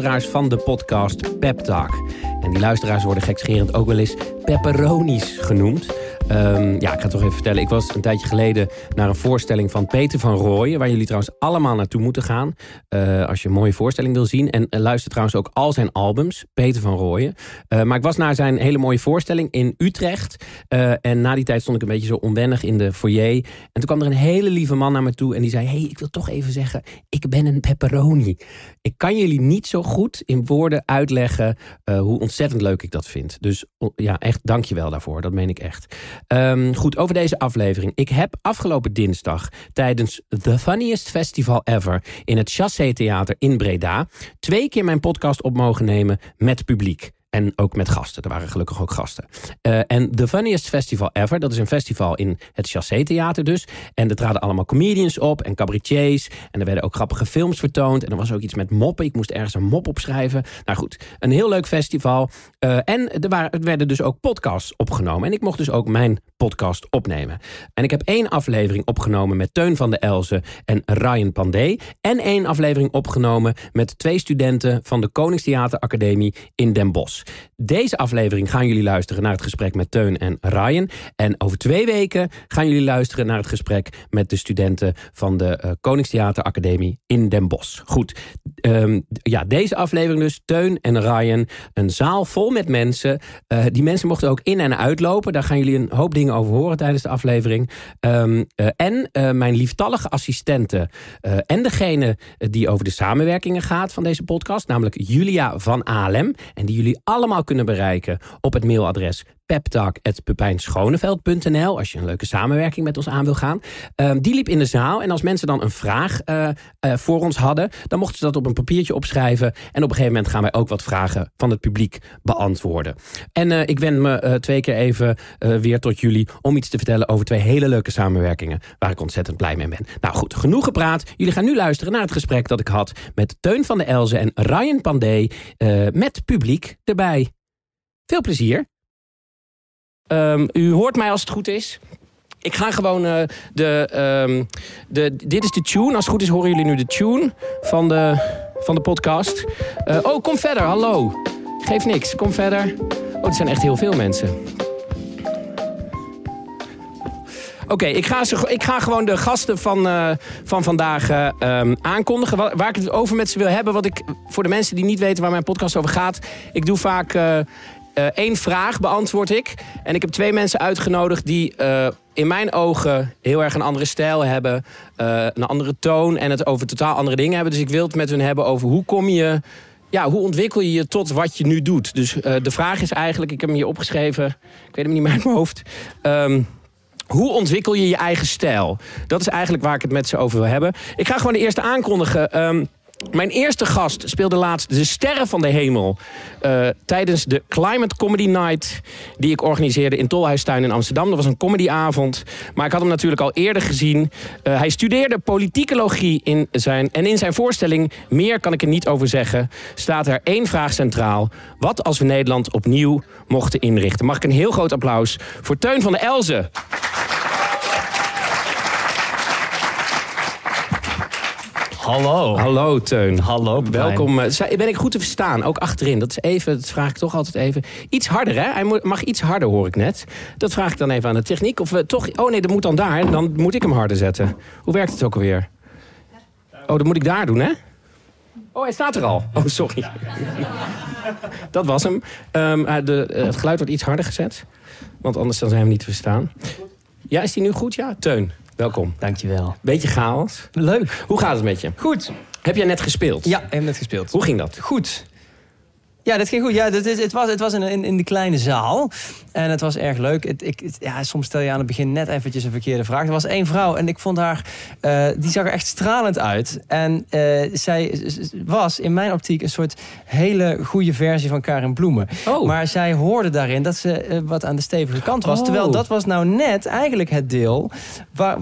luisteraars van de podcast Pep Talk. En die luisteraars worden gekscherend ook wel eens pepperonis genoemd. Ehm, ja, ik ga het toch even vertellen. Ik was een tijdje geleden naar een voorstelling van Peter van Rooyen... waar jullie trouwens allemaal naartoe moeten gaan... Uh, als je een mooie voorstelling wil zien. En luister trouwens ook al zijn albums, Peter van Rooyen. Uh, maar ik was naar zijn hele mooie voorstelling in Utrecht. en na die tijd stond ik een beetje zo onwennig in de foyer. En toen kwam er een hele lieve man naar me toe... en die zei, hey, ik wil toch even zeggen... ik ben een pepperoni. Ik kan jullie niet zo goed in woorden uitleggen... hoe ontzettend leuk ik dat vind. Dus ja, echt dank je wel daarvoor. Dat meen ik echt. Um, goed, over deze aflevering. Ik heb afgelopen dinsdag tijdens The Funniest Festival Ever... in het Chassé Theater in Breda... twee keer mijn podcast op mogen nemen met publiek. En ook met gasten. Er waren gelukkig ook gasten. Uh, en The Funniest Festival Ever, dat is een festival in het Chassé Theater dus. En er traden allemaal comedians op en cabaretiers. En er werden ook grappige films vertoond. En er was ook iets met moppen. Ik moest ergens een mop opschrijven. Nou goed, een heel leuk festival. Uh, en er, waren, er werden dus ook podcasts opgenomen. En ik mocht dus ook mijn podcast opnemen. En ik heb één aflevering opgenomen met Teun van de Elzen en Ryan Pandey. En één aflevering opgenomen met twee studenten van de Koningstheater Academie in Den Bosch. Deze aflevering gaan jullie luisteren naar het gesprek met Teun en Ryan. En over twee weken gaan jullie luisteren naar het gesprek met de studenten van de uh, Koningstheater Academie in Den Bosch. Goed, um, ja, deze aflevering dus, Teun en Ryan. Een zaal vol met mensen. Uh, die mensen mochten ook in- en uitlopen. Daar gaan jullie een hoop dingen over horen tijdens de aflevering. Um, uh, en mijn lieftallige assistente en degene die over de samenwerkingen gaat van deze podcast, namelijk Julia van Alem. En die jullie allemaal kunnen bereiken op het mailadres peptalk.pepijnschoneveld.nl als je een leuke samenwerking met ons aan wil gaan. Um, die liep in de zaal en als mensen dan een vraag uh, uh, voor ons hadden... dan mochten ze dat op een papiertje opschrijven. En op een gegeven moment gaan wij ook wat vragen van het publiek beantwoorden. En uh, ik wend me twee keer even weer tot jullie om iets te vertellen... over twee hele leuke samenwerkingen waar ik ontzettend blij mee ben. Nou goed, genoeg gepraat. Jullie gaan nu luisteren naar het gesprek dat ik had... met Teun van de Elzen en Ryan Pandey met publiek erbij. Veel plezier. Um, u hoort mij als het goed is. Ik ga gewoon uh, de, um, de... Dit is de tune. Als het goed is horen jullie nu de tune van de, van de podcast. Uh, oh, kom verder. Hallo. Geef niks. Kom verder. Oh, er zijn echt heel veel mensen. Oké, ik, ga ik ga gewoon de gasten van, uh, van vandaag um, aankondigen. Waar, ik het over met ze wil hebben. Wat ik, voor de mensen die niet weten waar mijn podcast over gaat. Ik doe vaak één vraag, beantwoord ik. En ik heb twee mensen uitgenodigd die in mijn ogen heel erg een andere stijl hebben. een andere toon en het over totaal andere dingen hebben. Dus ik wil het met hun hebben over hoe kom je... Ja, hoe ontwikkel je je tot wat je nu doet? Dus de vraag is eigenlijk, ik heb hem hier opgeschreven. Ik weet hem niet meer uit mijn hoofd. Um, hoe ontwikkel je je eigen stijl? Dat is eigenlijk waar ik het met ze over wil hebben. Ik ga gewoon de eerste aankondigen. Um, mijn eerste gast speelde laatst de Sterren van de Hemel... Uh, tijdens de Climate Comedy Night... die ik organiseerde in Tolhuistuin in Amsterdam. Dat was een comedyavond. Maar ik had hem natuurlijk al eerder gezien. Uh, hij studeerde politicologie in zijn, en in zijn voorstelling... Meer kan ik er niet over zeggen... staat er één vraag centraal. Wat als we Nederland opnieuw mochten inrichten? Mag ik een heel groot applaus voor Teun van der Elzen. Hallo. Hallo Teun. Hallo. Welkom. Ben ik goed te verstaan? Ook achterin. Dat is even, dat vraag ik toch altijd even. Iets harder hè? Hij mag iets harder hoor ik net. Dat vraag ik dan even aan de techniek. Of we toch, oh nee, dat moet dan daar. Dan moet ik hem harder zetten. Hoe werkt het ook alweer? Oh, dat moet ik daar doen hè? Oh, hij staat er al. Oh, sorry. dat was hem. Um, de, het geluid wordt iets harder gezet. Want anders dan zijn we niet te verstaan. Ja, is die nu goed? Ja, Teun. Welkom. Dankjewel. Beetje chaos. Leuk. Hoe gaat het met je? Goed. Heb jij net gespeeld? Ja, ik heb net gespeeld. Hoe ging dat? Goed. Ja, dat ging goed. Ja, dat is, het was, het was in, in, de kleine zaal. En het was erg leuk. Het, ik, het, ja, soms stel je aan het begin net eventjes een verkeerde vraag. Er was één vrouw en ik vond haar... Uh, die zag er echt stralend uit. En uh, zij was in mijn optiek een soort hele goede versie van Karin Bloemen. Oh. Maar zij hoorde daarin dat ze uh, wat aan de stevige kant was. Oh. Terwijl dat was nou net eigenlijk het deel waar,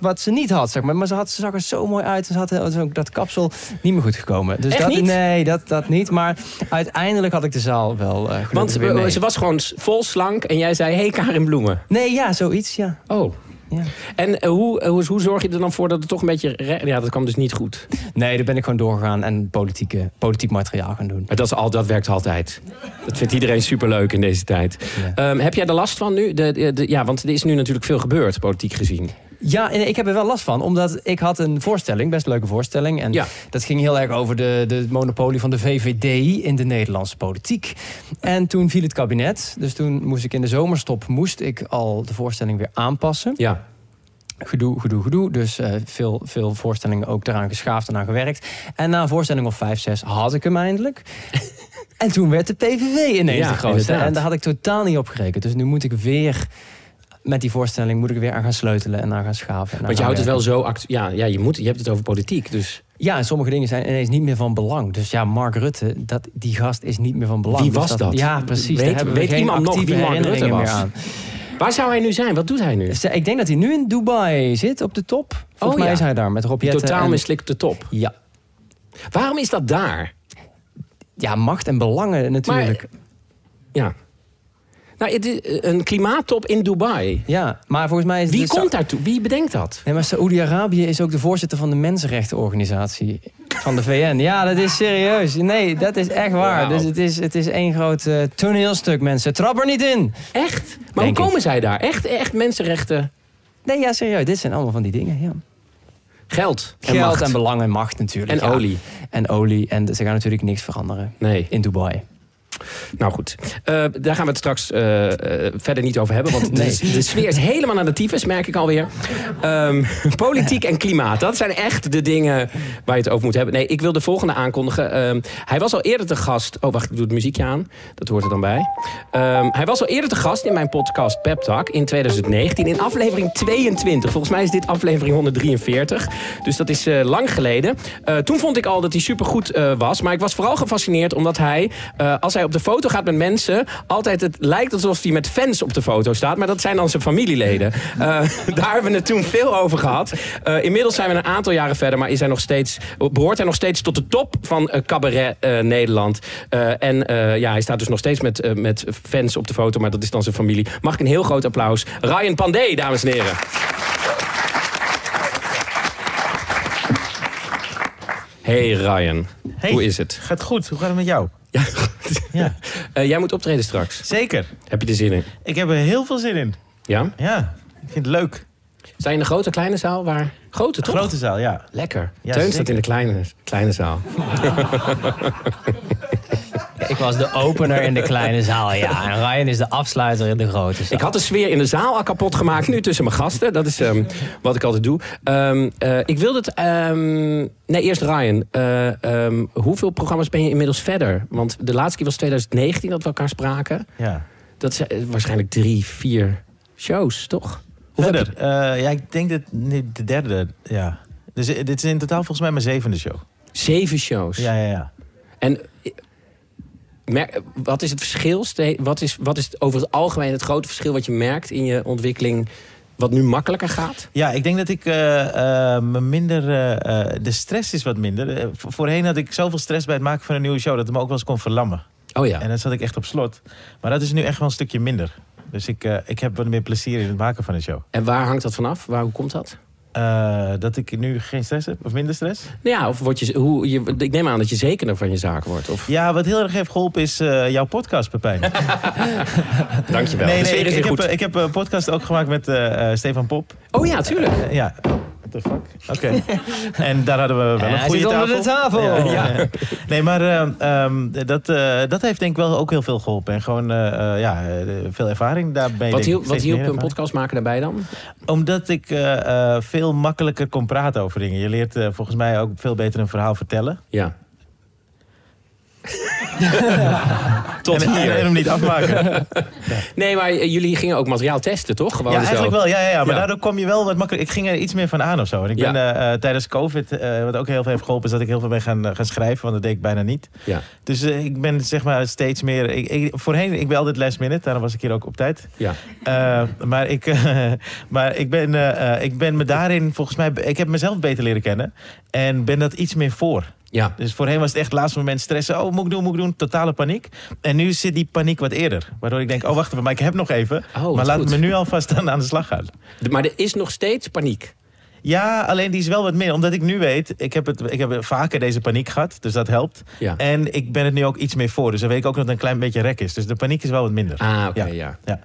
wat, ze niet had. Zeg maar. maar ze, had, ze zag er zo mooi uit. Ze had dat kapsel niet meer goed gekomen. Dus Echt dat, niet? Nee, dat, dat niet. Maar uiteindelijk had ik de zaal wel uh, Want weer mee. ze was gewoon vol slank en jij zei, hey Karin Bloemen. Nee, ja, zoiets, ja. Oh. Ja. En eh, hoe, eh, hoe, hoe zorg je er dan voor dat het toch een beetje... Ja, dat kwam dus niet goed. Nee, daar ben ik gewoon doorgegaan en politieke, politiek materiaal gaan doen. Maar dat, is al, dat werkt altijd. Dat vindt iedereen superleuk in deze tijd. Ja. Ehm, heb jij er last van nu? De, de, de- ja, want er is nu natuurlijk veel gebeurd, politiek gezien. Ja, en ik heb er wel last van. Omdat ik had een voorstelling, best een leuke voorstelling. En Ja. dat ging heel erg over de, de monopolie van de VVD in de Nederlandse politiek. En toen viel het kabinet. Dus toen moest ik in de zomerstop moest ik al de voorstelling weer aanpassen. Ja. Gedoe, gedoe, gedoe. Dus eh, veel, veel voorstellingen ook eraan geschaafd en aan gewerkt. En na een voorstelling of vijf, zes had ik hem eindelijk. en toen werd de PVV ineens Ja, de grootste. inderdaad. En daar had ik totaal niet op gerekend. Dus nu moet ik weer... Met die voorstelling moet ik er weer aan gaan sleutelen en aan gaan schaven. Want je houdt het wel zo... act- Ja, ja je, moet, je hebt het over politiek, dus... Ja, en sommige dingen zijn ineens niet meer van belang. Dus ja, Mark Rutte, dat, die gast is niet meer van belang. Wie Dus was dat? Ja, precies. Weet- Daar hebben we weet geen iemand nog wie Mark Rutte was? meer aan. Waar zou hij nu zijn? Wat doet hij nu? Ik denk dat hij nu in Dubai zit, op de top. Volgens Oh, mij ja. is hij daar met Rob Jetten Totaal en- mislikte top. Ja. Waarom is dat daar? ja, macht en belangen natuurlijk. Ja. Nou, het is een klimaattop in Dubai. ja, maar volgens mij is Wie dus- komt daartoe? Wie bedenkt dat? Nee, maar Saoedi-Arabië is ook de voorzitter van de Mensenrechtenorganisatie van de VN. Ja, dat is serieus. Nee, dat is echt waar. Dus het is, het is één groot eh, toneelstuk, mensen. Trap er niet in. Echt? Maar Denk hoe ik. komen zij daar? Echt, echt mensenrechten, Nee, ja, serieus. Dit zijn allemaal van die dingen, ja. geld en Geld macht. en belang en macht natuurlijk. En ja. olie. En olie. En ze gaan natuurlijk niks veranderen Nee. in Dubai. Nou goed, Eh, daar gaan we het straks eh, eh, verder niet over hebben. Want Nee. de, de sfeer is helemaal naar de tyfus, merk ik alweer. Ehm, politiek en klimaat, dat zijn echt de dingen waar je het over moet hebben. Nee, ik wil de volgende aankondigen. Ehm, hij was al eerder te gast... Oh, wacht, ik doe het muziekje aan. Dat hoort er dan bij. Ehm, hij was al eerder te gast in mijn podcast Pep Talk in 2019. In aflevering 22. Volgens mij is dit aflevering 143. Dus dat is lang geleden. Toen vond ik al dat hij supergoed was. Maar ik was vooral gefascineerd omdat hij... als hij op de foto gaat met mensen... altijd het lijkt alsof hij met fans op de foto staat. Maar dat zijn dan zijn familieleden. Eh, daar hebben we het toen veel over gehad. Eh, inmiddels zijn we een aantal jaren verder. Maar is hij nog steeds, behoort hij nog steeds tot de top van eh, cabaret Nederland. En ja, hij staat dus nog steeds met, met fans op de foto. Maar dat is dan zijn familie. Mag ik een heel groot applaus. Ryan Pandey, dames en heren. Hey Ryan, Hey. hoe is het? Gaat goed, hoe gaat het met jou? Ja, Ja. Eh, jij moet optreden straks. Zeker. Heb je er zin in? Ik heb er heel veel zin in. Ja? Ja, ik vind het leuk. Sta je in de grote, kleine zaal? Waar? Grote, toch? Grote zaal, ja. Lekker. Ja, Teun staat in de kleine, kleine zaal. Ik was de opener in de kleine zaal, ja. En Ryan is de afsluiter in de grote zaal. Ik had de sfeer in de zaal al kapot gemaakt, nu tussen mijn gasten. Dat is ehm, wat ik altijd doe. Ehm, eh, ik wilde het... ehm, nee, eerst Ryan. Eh, ehm, hoeveel programma's ben je inmiddels verder? Want de laatste keer was 2019 dat we elkaar spraken. ja. Dat zijn eh, waarschijnlijk drie, vier shows, toch? Heb Verder, eh, ja, ik denk dat nu de derde, ja. Dus dit is in totaal volgens mij mijn zevende show. zeven shows. Ja, ja, ja. En wat is het verschil? Wat is, wat is over het algemeen het grote verschil wat je merkt in je ontwikkeling... wat nu makkelijker gaat? Ja, ik denk dat ik me minder... eh, de stress is wat minder. Vo- voorheen had ik zoveel stress bij het maken van een nieuwe show... dat het me ook wel eens kon verlammen. Oh ja. En dan zat ik echt op slot. Maar dat is nu echt wel een stukje minder. Dus ik, ik heb wat meer plezier in het maken van een show. En waar hangt dat vanaf? Waar, hoe komt dat? Eh, dat ik nu geen stress heb, of minder stress. Nou ja, of word je, hoe, je, ik neem aan dat je zekerder van je zaak wordt. Of, Ja, wat heel erg heeft geholpen is eh, jouw podcast, Pepijn. dankjewel. nee, nee, ik, weer ik, heb, eh, ik heb een podcast ook gemaakt met eh, eh, Stefan Pop. oh ja, tuurlijk. Eh, ja. The fuck? Oké. en daar hadden we wel En een hij goede zit tafel. onder de tafel. Ja, Ja. ja. Nee, maar eh, ehm, dat, eh, dat heeft denk ik wel ook heel veel geholpen. En gewoon eh, eh, ja, veel ervaring daarbij. Wat hielp, wat een podcast maken daarbij dan? Omdat ik eh, eh, veel makkelijker kon praten over dingen. Je leert volgens mij ook veel beter een verhaal vertellen. Ja. Tot en, hier. en hem niet afmaken. Nee, maar eh, jullie gingen ook materiaal testen, toch? Gewoon Ja, zo. eigenlijk wel. Ja, ja, ja. Maar Ja. daardoor kom je wel wat makkelijk. Ik ging er iets meer van aan of zo. En ik ben eh, eh, tijdens COVID, wat ook heel veel heeft geholpen, is dat ik heel veel ben gaan, gaan schrijven. Want dat deed ik bijna niet. Ja. Dus ik ben zeg maar steeds meer. Ik, ik, voorheen, ik ben altijd last minute. Daarom was ik hier ook op tijd. Ja. Maar ik, maar ik, ben, ik ben me daarin volgens mij. Ik heb mezelf beter leren kennen. En ben dat iets meer voor. Ja. Dus voorheen was het echt laatste moment stressen. Oh, moet ik doen, moet ik doen. Totale paniek. En nu zit die paniek wat eerder. Waardoor ik denk, oh wacht even, maar ik heb nog even. Oh, maar laat goed. me nu alvast aan, aan de slag gaan. Maar er is nog steeds paniek. Ja, alleen die is wel wat meer. Omdat ik nu weet, ik heb, het, ik heb vaker deze paniek gehad. Dus dat helpt. Ja. En ik ben het nu ook iets meer voor. Dus dan weet ik ook dat het een klein beetje rek is. Dus de paniek is wel wat minder. Ah, oké, Ja. ja. Ja.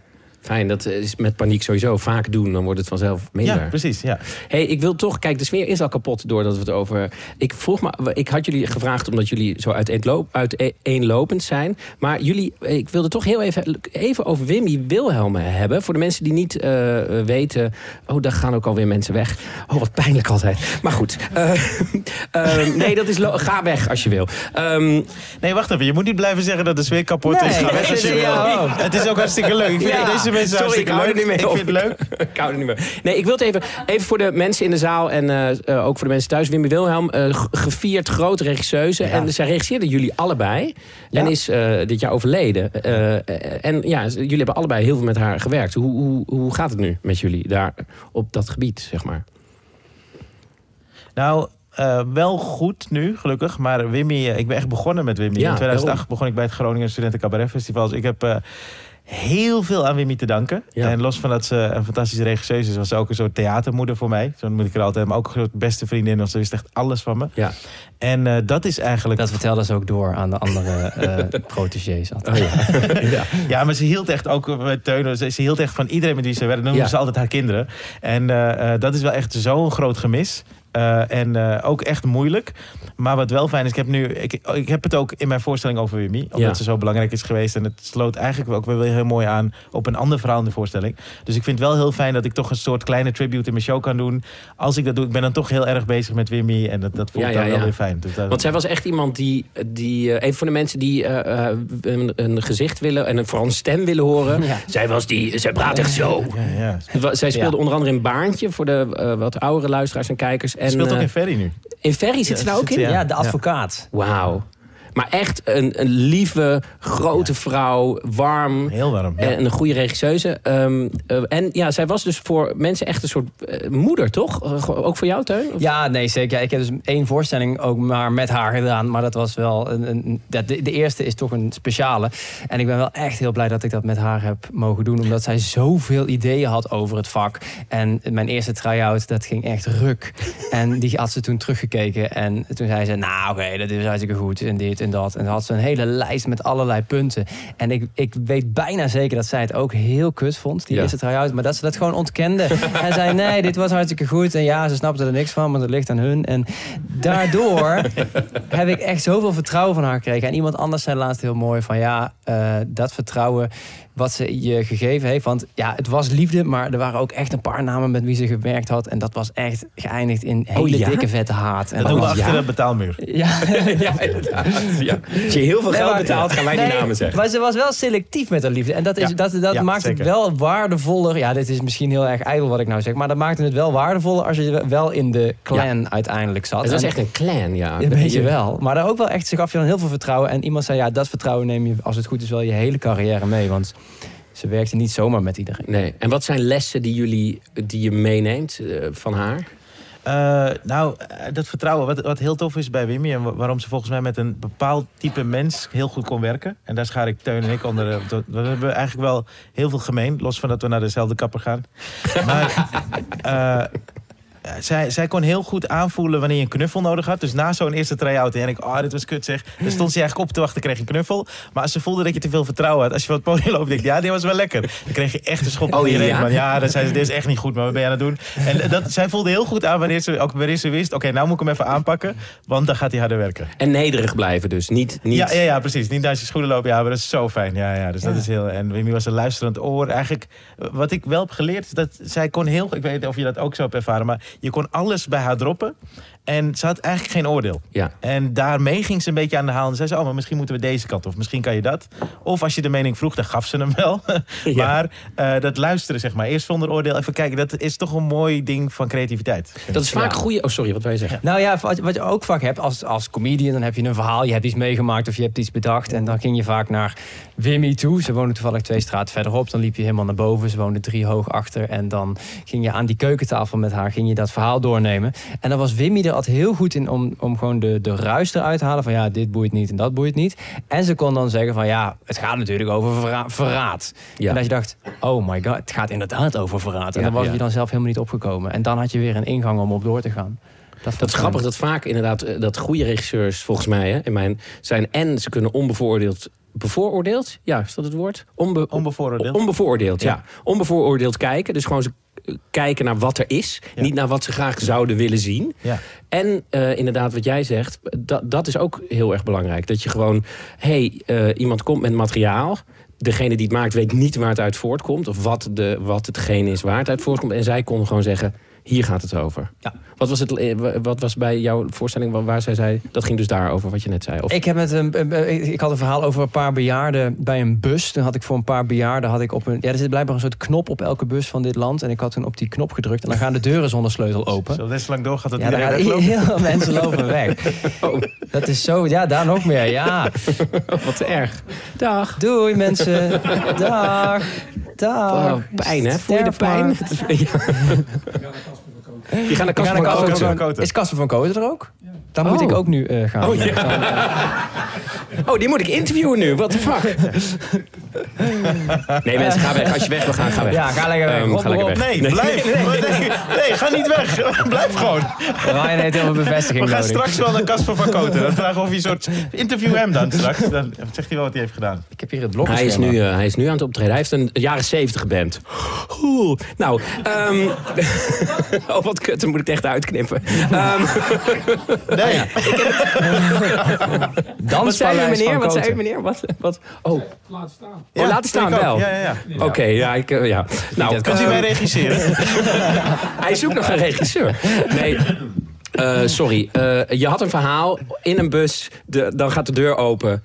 Fijn, dat is met paniek sowieso vaak doen. Dan wordt het vanzelf minder. Ja, precies. Ja. hey, ik wil toch... Kijk, de sfeer is al kapot doordat we het over... Ik vroeg me... Ik had jullie gevraagd omdat jullie zo uiteenloop, uiteenlopend zijn. Maar jullie... Ik wilde toch heel even, even over Wimmy Wilhelmen hebben. Voor de mensen die niet eh, weten... Oh, daar gaan ook alweer mensen weg. Oh, wat pijnlijk altijd. Maar goed. Eh, nee, dat is... Ga weg als je wil. Ehm, Nee, wacht even. Je moet niet blijven zeggen dat de sfeer kapot Nee, is. Ga weg als je wil. Het is ook hartstikke leuk. Ik vind Ja. deze mensen Sorry, ik hou er niet meer ik vind het leuk. ik hou er niet meer. Nee, ik wil het even, even voor de mensen in de zaal en eh, eh, ook voor de mensen thuis. Wimmy Wilhelm, eh, g- gevierd grote regisseuse. Ja. En zij regisseerde jullie allebei. Ja. En is eh, dit jaar overleden. En ja, jullie hebben allebei heel veel met haar gewerkt. Hoe, hoe, hoe gaat het nu met jullie daar op dat gebied, zeg maar? Nou, eh, wel goed nu, gelukkig. Maar Wimmy, ik ben echt begonnen met Wimmy. Ja, In 2008 daarom. begon ik bij het Groningen Studenten Cabaret Festival. Dus ik heb eh, heel veel aan Wimmy te danken. Ja. En los van dat ze een fantastische regisseur is, was ze ook een soort theatermoeder voor mij. Zo moet ik er altijd. Maar ook een soort beste vriendin, want ze wist echt alles van me. Ja. En eh, dat is eigenlijk... Dat vertelde ze ook door aan de andere eh protégés. altijd. Oh, ja. ja. Ja, maar ze hield echt ook met Teun. Ze, ze hield echt van iedereen met wie ze werkte. Dan noemde Ja. ze altijd haar kinderen. En eh, eh, dat is wel echt zo'n groot gemis. Eh, en eh, ook echt moeilijk. Maar wat wel fijn is, ik heb nu. Ik, ik heb het ook in mijn voorstelling over Wimmy. Omdat Ja. ze zo belangrijk is geweest. En het sloot eigenlijk ook wel heel mooi aan op een ander verhaal in de voorstelling. Dus ik vind het wel heel fijn dat ik toch een soort kleine tribute in mijn show kan doen. Als ik dat doe, ik ben dan toch heel erg bezig met Wimmy. En dat, dat voelt Ja, dan wel weer fijn. Dus dat- Want zij was echt iemand die, die eh, even voor de mensen die een, een gezicht willen en een, vooral een stem willen horen. Zij was die, zij praat echt zo. Zij speelde onder andere in Baantje voor de wat oudere luisteraars en kijkers. En, speelt ook eh, in Ferry nu. in Ferry zit ze nou ook in? ja. Ja, de advocaat. Wauw. Maar echt een, een lieve, grote vrouw, warm. Heel warm. Ja. En een goede regisseuse. Ehm, eh, en ja, zij was dus voor mensen echt een soort eh, moeder, toch? Eh, ook voor jou, Teun? Of- Ja, nee, zeker. Ja, ik heb dus één voorstelling ook maar met haar gedaan. Maar dat was wel... Een, een, dat- de, de eerste is toch een speciale. En ik ben wel echt heel blij dat ik dat met haar heb mogen doen. Omdat zij zoveel ideeën had over het vak. En mijn eerste try-out, dat ging echt ruk. En die had ze toen teruggekeken. En toen zei ze, nou oké, dat is hartstikke goed. En dit en dat. En dan had ze een hele lijst met allerlei punten. En ik, ik weet bijna zeker dat zij het ook heel kut vond. Die Ja. eerste try-out. Maar dat ze dat gewoon ontkende. en zei, nee, dit was hartstikke goed. En ja, ze snapte er niks van, maar dat ligt aan hun. En daardoor heb ik echt zoveel vertrouwen van haar gekregen. En iemand anders zei laatst heel mooi van... ja, eh, dat vertrouwen wat ze je gegeven heeft. Want ja, het was liefde, maar er waren ook echt een paar namen met wie ze gewerkt had. En dat was echt geëindigd in hele Oh, ja? dikke vette haat. En Dat doen we achter de betaalmuur. Ja, ja, inderdaad. Ja. Als je heel veel Nee, geld maar- betaalt, gaan wij die Nee, namen zeggen. Maar ze was wel selectief met haar liefde. En dat, is, dat, dat maakt zeker. het wel waardevoller. Ja, dit is misschien heel erg ijdel wat ik nou zeg. Maar dat maakte het wel waardevoller als je wel in de clan uiteindelijk zat. Het was En- echt een clan, ja. Een beetje wel. Maar daar ook wel echt, ze gaf je dan heel veel vertrouwen. En iemand zei, ja, dat vertrouwen neem je, als het goed is, wel je hele carrière mee. Want ze werkte niet zomaar met iedereen. Nee. En wat zijn lessen die, jullie, die je meeneemt eh, van haar? Eh, nou, eh, dat vertrouwen, wat, wat heel tof is bij Wimmy... en wa- waarom ze volgens mij met een bepaald type mens heel goed kon werken... en daar schaar ik Teun en ik onder... We hebben eigenlijk wel heel veel gemeen... los van dat we naar dezelfde kapper gaan. Maar eh, zij, zij kon heel goed aanvoelen wanneer je een knuffel nodig had. Dus na zo'n eerste try-out en ik, oh, dit was kut zeg. Dan stond ze eigenlijk op te wachten, kreeg je een knuffel. Maar als ze voelde dat je te veel vertrouwen had... als je van het podium loopt, denk je, ja, dit was wel lekker. Dan kreeg je echt een schop Oh, iedereen. ja? Ja, dan zei ze, dit is echt niet goed, maar wat ben je aan het doen? En dat, zij voelde heel goed aan wanneer ze, ook wanneer ze wist... oké, nou moet ik hem even aanpakken, want dan gaat hij harder werken. En nederig blijven dus. Niet, niet... Ja, ja, ja, precies. Niet naast je schoenen lopen. Ja, maar dat is zo fijn. Ja, ja, dus dat is heel... En Wimmy was een luisterend oor. Eigenlijk, eh, wat ik wel heb geleerd, dat zij kon heel... Ik weet niet of je dat ook zo hebt ervaren, maar je kon alles bij haar droppen. En ze had eigenlijk geen oordeel. Ja. En daarmee ging ze een beetje aan de haal. En zei ze, oh, maar misschien moeten we deze kant. Of misschien kan je dat. Of als je de mening vroeg, dan gaf ze hem wel. Ja. Maar eh, dat luisteren, zeg maar. Eerst zonder oordeel. Even kijken, dat is toch een mooi ding van creativiteit. Dat is vaak Ja. goede... Oh, sorry, wat wil je zeggen? Nou ja, wat, wat je ook vaak hebt als, als comedian, dan heb je een verhaal, je hebt iets meegemaakt of je hebt iets bedacht. En dan ging je vaak naar Wimmy toe. Ze woonde toevallig twee straten verderop. Dan liep je helemaal naar boven. Ze woonde drie hoog achter. En dan ging je aan die keukentafel met haar, ging je dat verhaal doornemen. En dan was Wimmy er altijd heel goed in om, om gewoon de, de ruis eruit te halen. Van ja, dit boeit niet en dat boeit niet. En ze kon dan zeggen van ja, het gaat natuurlijk over verra- verraad. Ja. En dat je dacht, oh my god, het gaat inderdaad over verraad. En Ja, dan was ja. je dan zelf helemaal niet opgekomen. En dan had je weer een ingang om op door te gaan. vond Dat is grappig dat vaak inderdaad eh, dat goede regisseurs volgens mij hè, in mijn zijn en ze kunnen onbevooroordeeld bevooroordeeld ja is dat het woord Onbe, Onbevooroordeeld. onbevooroordeeld ja. Ja. onbevooroordeeld kijken dus gewoon ze kijken naar wat er is Ja. niet naar wat ze graag zouden willen zien Ja. en eh, inderdaad wat jij zegt dat, dat is ook heel erg belangrijk dat je gewoon hey eh, iemand komt met materiaal degene die het maakt weet niet waar het uit voortkomt of wat, de, wat hetgene is waar het uit voortkomt en zij kon gewoon zeggen hier gaat het over. Ja. Wat was, het, eh, wat was bij jouw voorstelling waar- waar zij zei... dat ging dus daarover wat je net zei? Of, Ik, heb met een, ik had een verhaal over een paar bejaarden bij een bus. Toen had ik voor een paar bejaarden had ik op een. Ja, er zit blijkbaar een soort knop op elke bus van dit land. En ik had toen op die knop gedrukt. En dan gaan de deuren zonder sleutel open. Zo net zo lang doorgaat dat Ja, iedereen heel veel mensen lopen weg. oh, Dat is zo. Ja, daar nog meer. Ja. wat erg. Dag. Doei mensen. Dag. Dag. Oh, pijn, hè? Voel je de pijn? Ja. Je gaat naar Casper van Koten. Is Casper van Koten er ook? Dan moet Oh. ik ook nu eh, gaan. Oh, Oh, die moet ik interviewen nu. What the fuck? Nee, mensen, ga weg. Als je weg wil gaan, ga weg. Ja, ga lekker weg. Ehm, Rob, ga lekker Rob. weg. Nee, blijf. Nee, nee, ga niet weg. Blijf gewoon. Ryan heeft heel veel bevestiging We gaan nodig. straks wel naar Casper van Koten. Dan vragen we of je een soort... Interview hem dan straks. Dan zegt hij wel wat hij heeft gedaan. Ik heb hier het blok. Hij is, nu, eh, hij is nu aan het optreden. Hij heeft een jaren zeventig band. Oeh. Nou, ehm oh wat kut, dan moet ik het echt uitknippen. Ehm Nee. wat zei u meneer? Wat zei u meneer? Wat? wat? Oh, Laat staan. oh laten staan wel. Ja, ja, ja. Oké, ja, ik, eh, ja. Nou, Kunt u mij regisseren? Hij zoekt nog een regisseur. Nee. eh, sorry, Eh, je had een verhaal in een bus, de, dan gaat de deur open.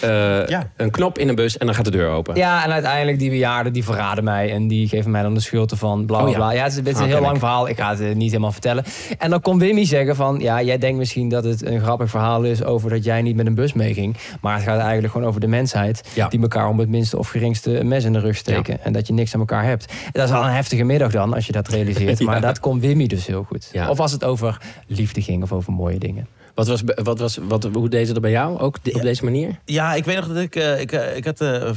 Eh, Ja. Een knop in een bus en dan gaat de deur open. Ja, en uiteindelijk die bejaarden die verraden mij en die geven mij dan de schuld ervan. Bla bla Oh ja. bla. Ja, het is, het is Ah, een heel lang ik. verhaal. Ik ga het eh, niet helemaal vertellen. En dan kon Wimmy zeggen van, ja, jij denkt misschien dat het een grappig verhaal is over dat jij niet met een bus meeging. Maar het gaat eigenlijk gewoon over de mensheid Ja. die elkaar om het minste of geringste een mes in de rug steken en dat je niks aan elkaar hebt. Dat is al een heftige middag dan als je dat realiseert. Ja. Maar dat kon Wimmy dus heel goed. Ja. Of als het over liefde ging of over mooie dingen. Wat was, wat was, wat, hoe deed ze dat bij jou? Ook de- op deze manier? Ja, ik weet nog dat ik... eh, ik, eh, ik had, eh,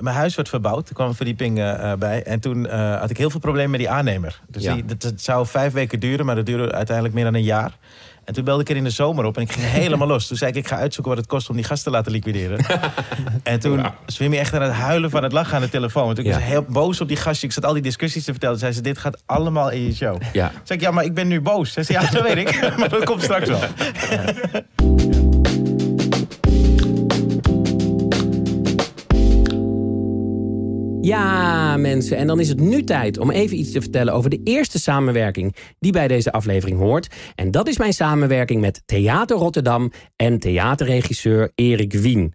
mijn huis werd verbouwd. Er kwam een verdieping bij. En toen had ik heel veel problemen met die aannemer. Dus Ja. die, dat, dat zou vijf weken duren, maar dat duurde uiteindelijk meer dan een jaar. En toen belde ik er in de zomer op en ik ging helemaal los. Toen zei ik, ik ga uitzoeken wat het kost om die gast te laten liquideren. en toen was Wimmy echt aan het huilen van het lachen aan de telefoon. Want ik Ja. was heel boos op die gastje. Ik zat al die discussies te vertellen. Toen zei ze, dit gaat allemaal in je show. Ja. Toen zei ik, ja, maar ik ben nu boos. Ze zei, ja, dat weet ik. maar dat komt straks wel. Ja, mensen. En dan is het nu tijd om even iets te vertellen over de eerste samenwerking die bij deze aflevering hoort. En dat is mijn samenwerking met Theater Rotterdam en theaterregisseur Erik Wien.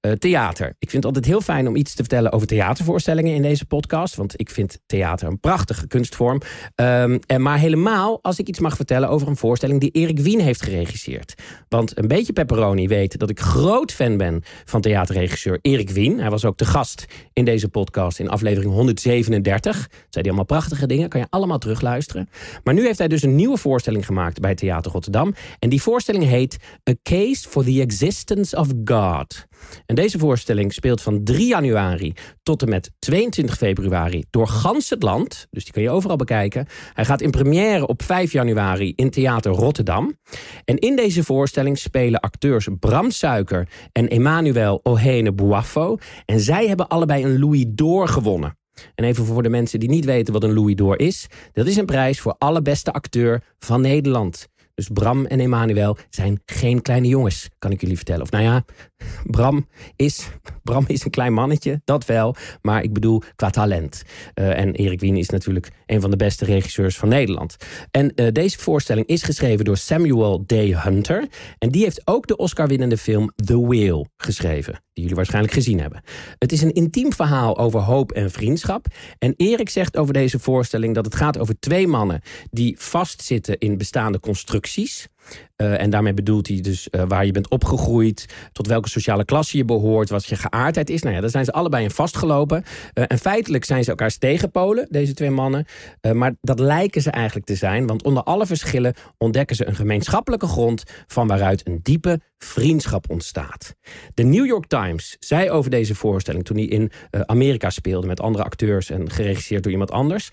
Eh, theater. Ik vind het altijd heel fijn om iets te vertellen over theatervoorstellingen in deze podcast. Want ik vind theater een prachtige kunstvorm. Ehm, en maar helemaal als ik iets mag vertellen over een voorstelling die Erik Wien heeft geregisseerd. Want een beetje pepperoni weet dat ik groot fan ben van theaterregisseur Erik Wien. Hij was ook de gast in deze podcast in aflevering 137. Zei hij allemaal prachtige dingen, kan je allemaal terugluisteren. Maar nu heeft hij dus een nieuwe voorstelling gemaakt bij Theater Rotterdam. En die voorstelling heet A Case for the Existence of God. En deze voorstelling speelt van 3 januari tot en met 22 februari door gans het land. Dus die kun je overal bekijken. Hij gaat in première op 5 januari in Theater Rotterdam. En in deze voorstelling spelen acteurs Bram Suiker en Emmanuel Ohene Buaffo. En zij hebben allebei een Louis d'Or gewonnen. En even voor de mensen die niet weten wat een Louis d'Or is. Dat is een prijs voor allerbeste acteur van Nederland. Dus Bram en Emmanuel zijn geen kleine jongens, kan ik jullie vertellen. Of nou ja, Bram is, Bram is een klein mannetje, dat wel. Maar ik bedoel qua talent. Eh, en Erik Wien is natuurlijk een van de beste regisseurs van Nederland. En eh, deze voorstelling is geschreven door Samuel D. Hunter. En die heeft ook de Oscar-winnende film The Whale geschreven. Die jullie waarschijnlijk gezien hebben. Het is een intiem verhaal over hoop en vriendschap. En Erik zegt over deze voorstelling dat het gaat over twee mannen die vastzitten in bestaande constructies. Uh, en daarmee bedoelt hij dus uh, waar je bent opgegroeid, tot welke sociale klasse je behoort, wat je geaardheid is. Nou ja, daar zijn ze allebei in vastgelopen. Uh, en feitelijk zijn ze elkaars tegenpolen, deze twee mannen. maar dat lijken ze eigenlijk te zijn, want onder alle verschillen ontdekken ze een gemeenschappelijke grond van waaruit een diepe vriendschap ontstaat. De New York Times zei over deze voorstelling toen hij in Amerika speelde met andere acteurs en geregisseerd door iemand anders.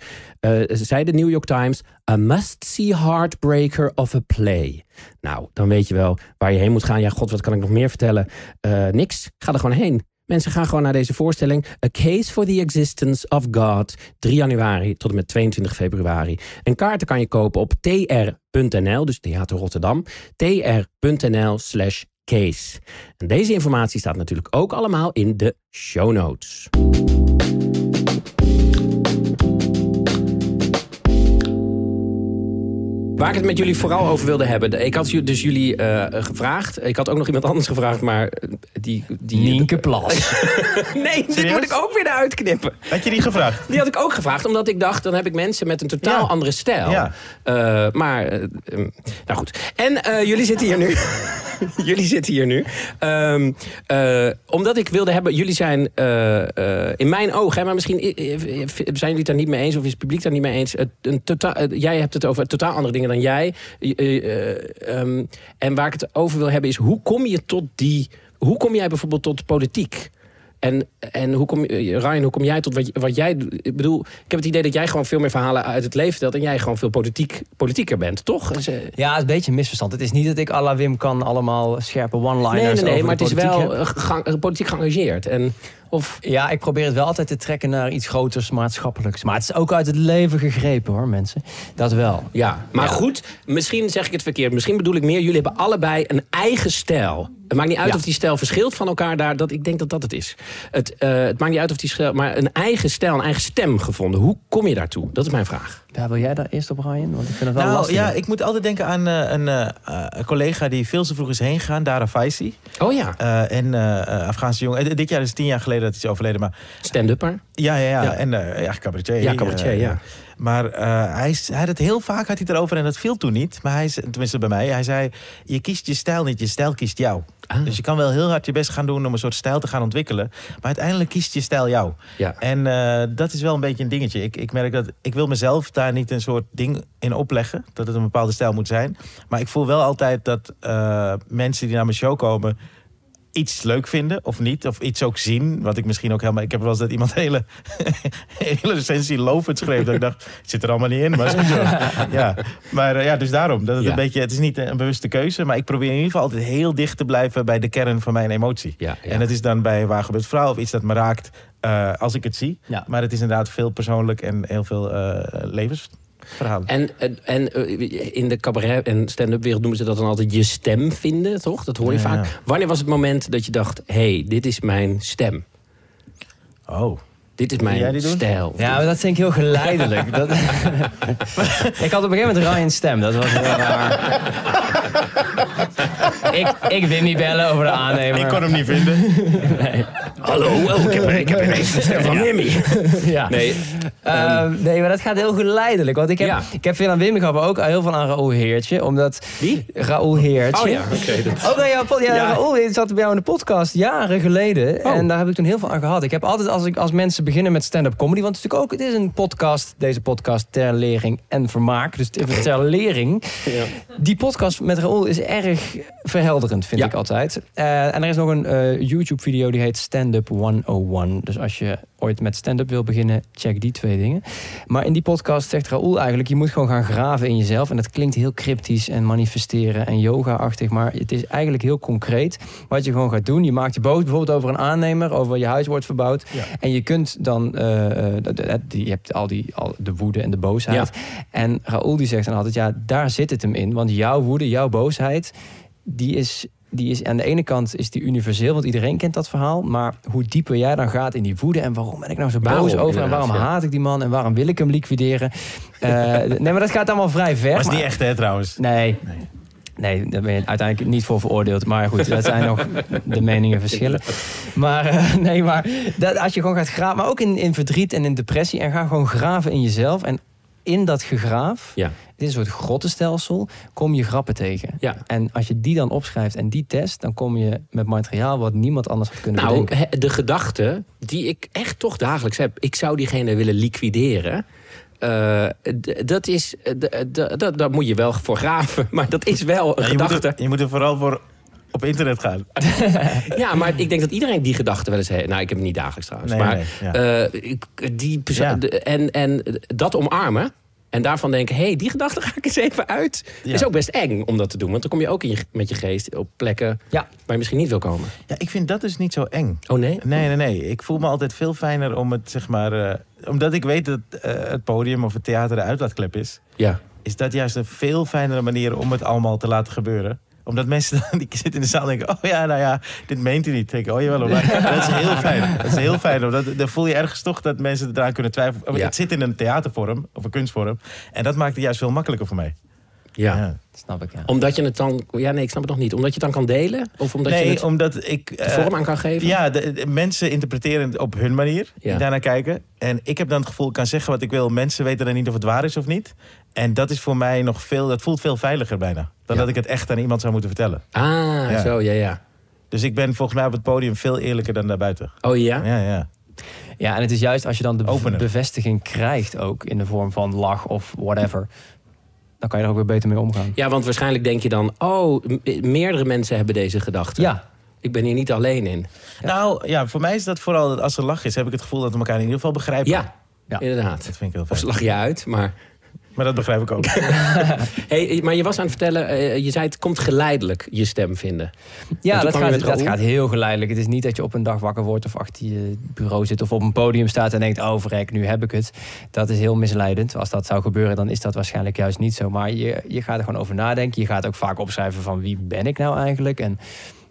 zei de New York Times: A must-see heartbreaker of a play. Nou, dan weet je wel waar je heen moet gaan. Ja, god, wat kan ik nog meer vertellen? Uh, niks. Ga er gewoon heen. Mensen gaan gewoon naar deze voorstelling. A Case for the Existence of God. 3 januari tot en met 22 februari. En kaarten kan je kopen op tr.nl, dus Theater Rotterdam. tr.nl slash case. En deze informatie staat natuurlijk ook allemaal in de show notes. Waar ik het met jullie vooral over wilde hebben. Ik had dus jullie uh, gevraagd. Ik had ook nog iemand anders gevraagd, maar die... die Nienke Plas. nee, dit moet ik ook weer eruit knippen. Had je die gevraagd? Die had ik ook gevraagd, omdat ik dacht... dan heb ik mensen met een totaal andere stijl. Ja. Uh, maar, uh, nou goed. En jullie zitten hier nu. jullie zitten hier nu. Um, omdat ik wilde hebben... Jullie zijn in mijn ogen... maar misschien zijn jullie het daar niet mee eens... of is het publiek daar niet mee eens... Een totaal, jij hebt het over totaal andere dingen dan jij. Uh, um, en waar ik het over wil hebben is, hoe kom je tot die... Hoe kom jij bijvoorbeeld tot politiek? En, en hoe kom, Ryan, hoe kom jij tot wat, wat jij? Ik bedoel, ik heb het idee dat jij gewoon veel meer verhalen uit het leven vertelt... en jij gewoon veel politiek, politieker bent, toch? Ja, het is een beetje een misverstand. Het is niet dat ik à la Wim kan allemaal scherpe one-liners Nee, nee, nee, maar het is wel gang, politiek geëngageerd. En of... Ja, ik probeer het wel altijd te trekken naar iets groters, maatschappelijks. Maar het is ook uit het leven gegrepen hoor, mensen. Dat wel. Ja, maar goed, misschien zeg ik het verkeerd. Misschien bedoel ik meer, jullie hebben allebei een eigen stijl. Het maakt niet uit of die stijl verschilt van elkaar daar. Dat, ik denk dat dat het is. Het, uh, het maakt niet uit of die stijl... Maar een eigen stijl, een eigen stem gevonden. Hoe kom je daartoe? Dat is mijn vraag. Ja, wil jij daar eerst op, Ryan? Want ik vind het wel nou, lastig. Ja, ik moet altijd denken aan uh, een, uh, een, collega die veel te vroeg is heen gegaan. Dara Faisi. Oh ja. en Afghaanse jongen. dit jaar is tien jaar geleden dat hij is overleden. Maar... Stand-upper? Ja, ja, ja, ja. En ja, cabaretier. Ja, cabaretier, ja. Maar uh, hij, hij, had het heel vaak had hij erover en dat viel toen niet. Maar hij, tenminste bij mij, hij zei... je kiest je stijl niet, je stijl kiest jou. Ah. Dus je kan wel heel hard je best gaan doen om een soort stijl te gaan ontwikkelen. Maar uiteindelijk kiest je stijl jou. Ja. En uh, dat is wel een beetje een dingetje. Ik, ik merk dat ik wil mezelf daar niet een soort ding in opleggen. Dat het een bepaalde stijl moet zijn. Maar ik voel wel altijd dat uh, mensen die naar mijn show komen iets leuk vinden of niet. Of iets ook zien. Wat ik misschien ook helemaal... Ik heb wel eens dat iemand hele, hele recensie lovend schreef. Dat ik dacht, het zit er allemaal niet in. Maar, ja. maar uh, ja, dus daarom. Dat het, een beetje, het is niet een bewuste keuze. Maar ik probeer in ieder geval altijd heel dicht te blijven... bij de kern van mijn emotie. Ja, en dat is dan bij Waar gebeurt vrouw of iets dat me raakt... Uh, als ik het zie. Maar het is inderdaad veel persoonlijk en heel veel uh, levens en, en, eh, in de cabaret en stand-up wereld noemen ze dat dan altijd je stem vinden, toch? Dat hoor je vaak. Wanneer was het moment dat je dacht, hé, hey, dit is mijn stem? Oh. Dit is mijn stijl. Ja, maar dat vind ik heel geleidelijk. dat... ik had op een gegeven moment Ryan stem. Dat was heel raar. ik, ik wil niet bellen over de aannemer. Ik kon hem niet vinden. nee. Hallo, oh, ik, heb, ik heb ineens de stem van Wimmy. ja. Nee. Um, nee, maar dat gaat heel geleidelijk. Want ik heb, ik heb veel aan Wimmy gehad, maar ook heel veel aan Raoul Heertje. Omdat... Wie? Raoul Heertje. Oh ja, oké. Okay, dat... Ook aan ja, ja, Raoul zat bij jou in de podcast jaren geleden. Oh. En daar heb ik toen heel veel aan gehad. Ik heb altijd, als, ik, als mensen beginnen met stand-up comedy... want het is natuurlijk ook, het is een podcast, deze podcast ter lering en vermaak. Dus ter lering. Ja. Die podcast met Raoul is erg verhelderend, vind ik altijd. Uh, en er is nog een uh, YouTube-video die heet Stand Up 101. Dus als je ooit met stand-up wil beginnen, check die twee dingen. Maar in die podcast zegt Raoul eigenlijk... je moet gewoon gaan graven in jezelf. En dat klinkt heel cryptisch en manifesteren en yoga-achtig... maar het is eigenlijk heel concreet wat je gewoon gaat doen. Je maakt je boos bijvoorbeeld over een aannemer... over je huis wordt verbouwd. En je kunt dan... Uh, je hebt al, die, al de woede en de boosheid. En Raoul die zegt dan altijd... ja, daar zit het hem in. Want jouw woede, jouw boosheid... die is die is aan de ene kant is die universeel, want iedereen kent dat verhaal. Maar hoe dieper jij dan gaat in die woede en waarom ben ik nou zo boos over en waarom haat ik die man en waarom wil ik hem liquideren? Uh, nee, maar dat gaat allemaal vrij ver. Dat is niet echt, hè, trouwens? Nee. nee. Nee, daar ben je uiteindelijk niet voor veroordeeld. Maar goed, dat zijn nog de meningen verschillen. Maar uh, nee, maar dat, als je gewoon gaat graven, maar ook in, in verdriet en in depressie, en ga gewoon graven in jezelf. En in dat gegraaf, Ja. is een soort grottenstelsel, kom je grappen tegen. Ja. En als je die dan opschrijft en die test, dan kom je met materiaal wat niemand anders had kunnen Nou, bedenken. de gedachte die ik echt toch dagelijks heb, ik zou diegene willen liquideren. eh, d- dat is, d- d- d- daar moet je wel voor graven. Maar dat is wel een Ja, je, moet gedachte. er, je moet er vooral voor op internet gaan. Ja, maar ik denk dat iedereen die gedachte wel eens heeft. Nou, ik heb het niet dagelijks trouwens. Nee, maar nee, ja. eh, ik- die perso- Ja. de- en, en dat omarmen. En daarvan denken, hé, hey, die gedachte ga ik eens even uit. Ja. is ook best eng om dat te doen. Want dan kom je ook in je, met je geest op plekken Ja. waar je misschien niet wil komen. Ja, ik vind dat dus niet zo eng. Oh nee? Nee, nee, nee. Ik voel me altijd veel fijner om het, zeg maar... eh, omdat ik weet dat eh, het podium of het theater de uitlaatklep is... Ja. is dat juist een veel fijnere manier om het allemaal te laten gebeuren. Omdat mensen dan, die zitten in de zaal en denken... oh ja, nou ja, dit meent u niet. Denk ik, oh jawel, maar dat is heel fijn. Dat is heel fijn, omdat dan voel je ergens toch dat mensen eraan kunnen twijfelen. Ja. Het zit in een theatervorm, of een kunstvorm. En dat maakt het juist veel makkelijker voor mij. ja. Snap ik, ja. Omdat je het dan... Ja, nee, ik snap het nog niet. Omdat je het dan kan delen? Of omdat je Nee, het omdat ik... de eh, vorm aan kan geven? Ja, de, de mensen interpreteren het op hun manier. Ja. Die daarnaar kijken. En ik heb dan het gevoel, ik kan zeggen wat ik wil. Mensen weten dan niet of het waar is of niet. En dat is voor mij nog veel... Dat voelt veel veiliger bijna. Dan Ja. dat ik het echt aan iemand zou moeten vertellen. Ah, Ja. zo, ja, ja. Dus ik ben volgens mij op het podium veel eerlijker dan daarbuiten. Oh ja? Ja, ja. Ja, en het is juist als je dan de bevestiging krijgt ook in de vorm van lach of whatever, dan kan je er ook weer beter mee omgaan. Ja, want waarschijnlijk denk je dan... Oh, meerdere mensen hebben deze gedachte. Ja, Ik ben hier niet alleen in. Ja. Nou, ja, voor mij is dat vooral dat als er lach is... heb ik het gevoel dat we elkaar in ieder geval begrijpen. Ja, Ja. inderdaad. Dat vind ik heel Of fijn. ze lach je uit, maar... Maar dat begrijp ik ook. Hey, maar je was aan het vertellen, eh, je zei het komt geleidelijk je stem vinden. En ja dat, gaat, dat gaat heel geleidelijk. Het is niet dat je op een dag wakker wordt of achter je bureau zit of op een podium staat en denkt, oh verrek, nu heb ik het. Dat is heel misleidend. Als dat zou gebeuren, dan is dat waarschijnlijk juist niet zo. Maar je, je gaat er gewoon over nadenken. Je gaat ook vaak opschrijven van wie ben ik nou eigenlijk en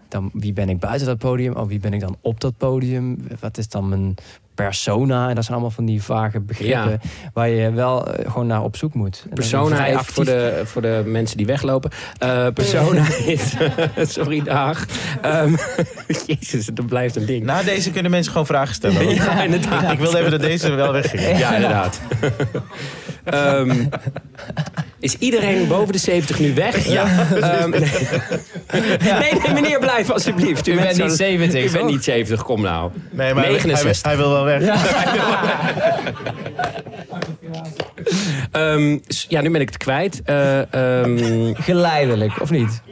dan wie ben ik buiten dat podium? Oh, wie ben ik dan op dat podium? Wat is dan mijn persona? En dat zijn allemaal van die vage begrippen waar je wel eh, gewoon naar op zoek moet. Persona, actief- voor de, voor de mensen die weglopen. Eh, persona is... sorry, dag. Ehm, jezus, dat blijft een ding. Na deze kunnen mensen gewoon vragen stellen. hoor. ja, inderdaad. Ik wilde even dat deze wel wegging. Ja, inderdaad. Ehm, is iedereen boven de 70 nu weg? Ja. Ehm, nee. nee, nee, meneer, blijf alsjeblieft. U bent niet 70, U bent toch? niet 70, kom nou. Nee, maar hij- 69. Hij, hij wil wel weg. Ehm, ja, nu ben ik het kwijt. Eh, ehm, Geleidelijk, of niet?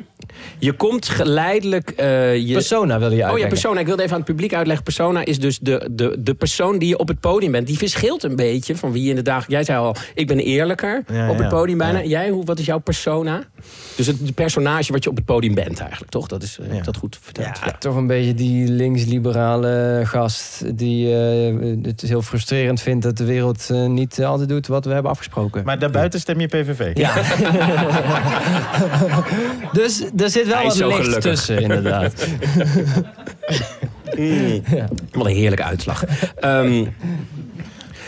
je komt geleidelijk... eh, je, Persona wil je Oh ja, uitleggen. persona. Ik wilde even aan het publiek uitleggen. Persona is dus de, de, de persoon die je op het podium bent. Die verschilt een beetje van wie je in de dag... Jij zei al, ik ben eerlijker Ja, op het ja. podium bijna. Ja. Jij, hoe, wat is jouw persona? Dus het personage wat je op het podium bent eigenlijk, toch? Dat is, eh, Ja. dat goed verteld? Ja, toch een beetje die linksliberale gast die eh, het heel frustrerend vindt dat de wereld eh, niet altijd doet wat we hebben afgesproken. Maar daarbuiten stem je PVV. ja. dus er zit wel wat licht gelukkig. tussen, inderdaad. Mm. Wat een heerlijke uitslag. Ehm,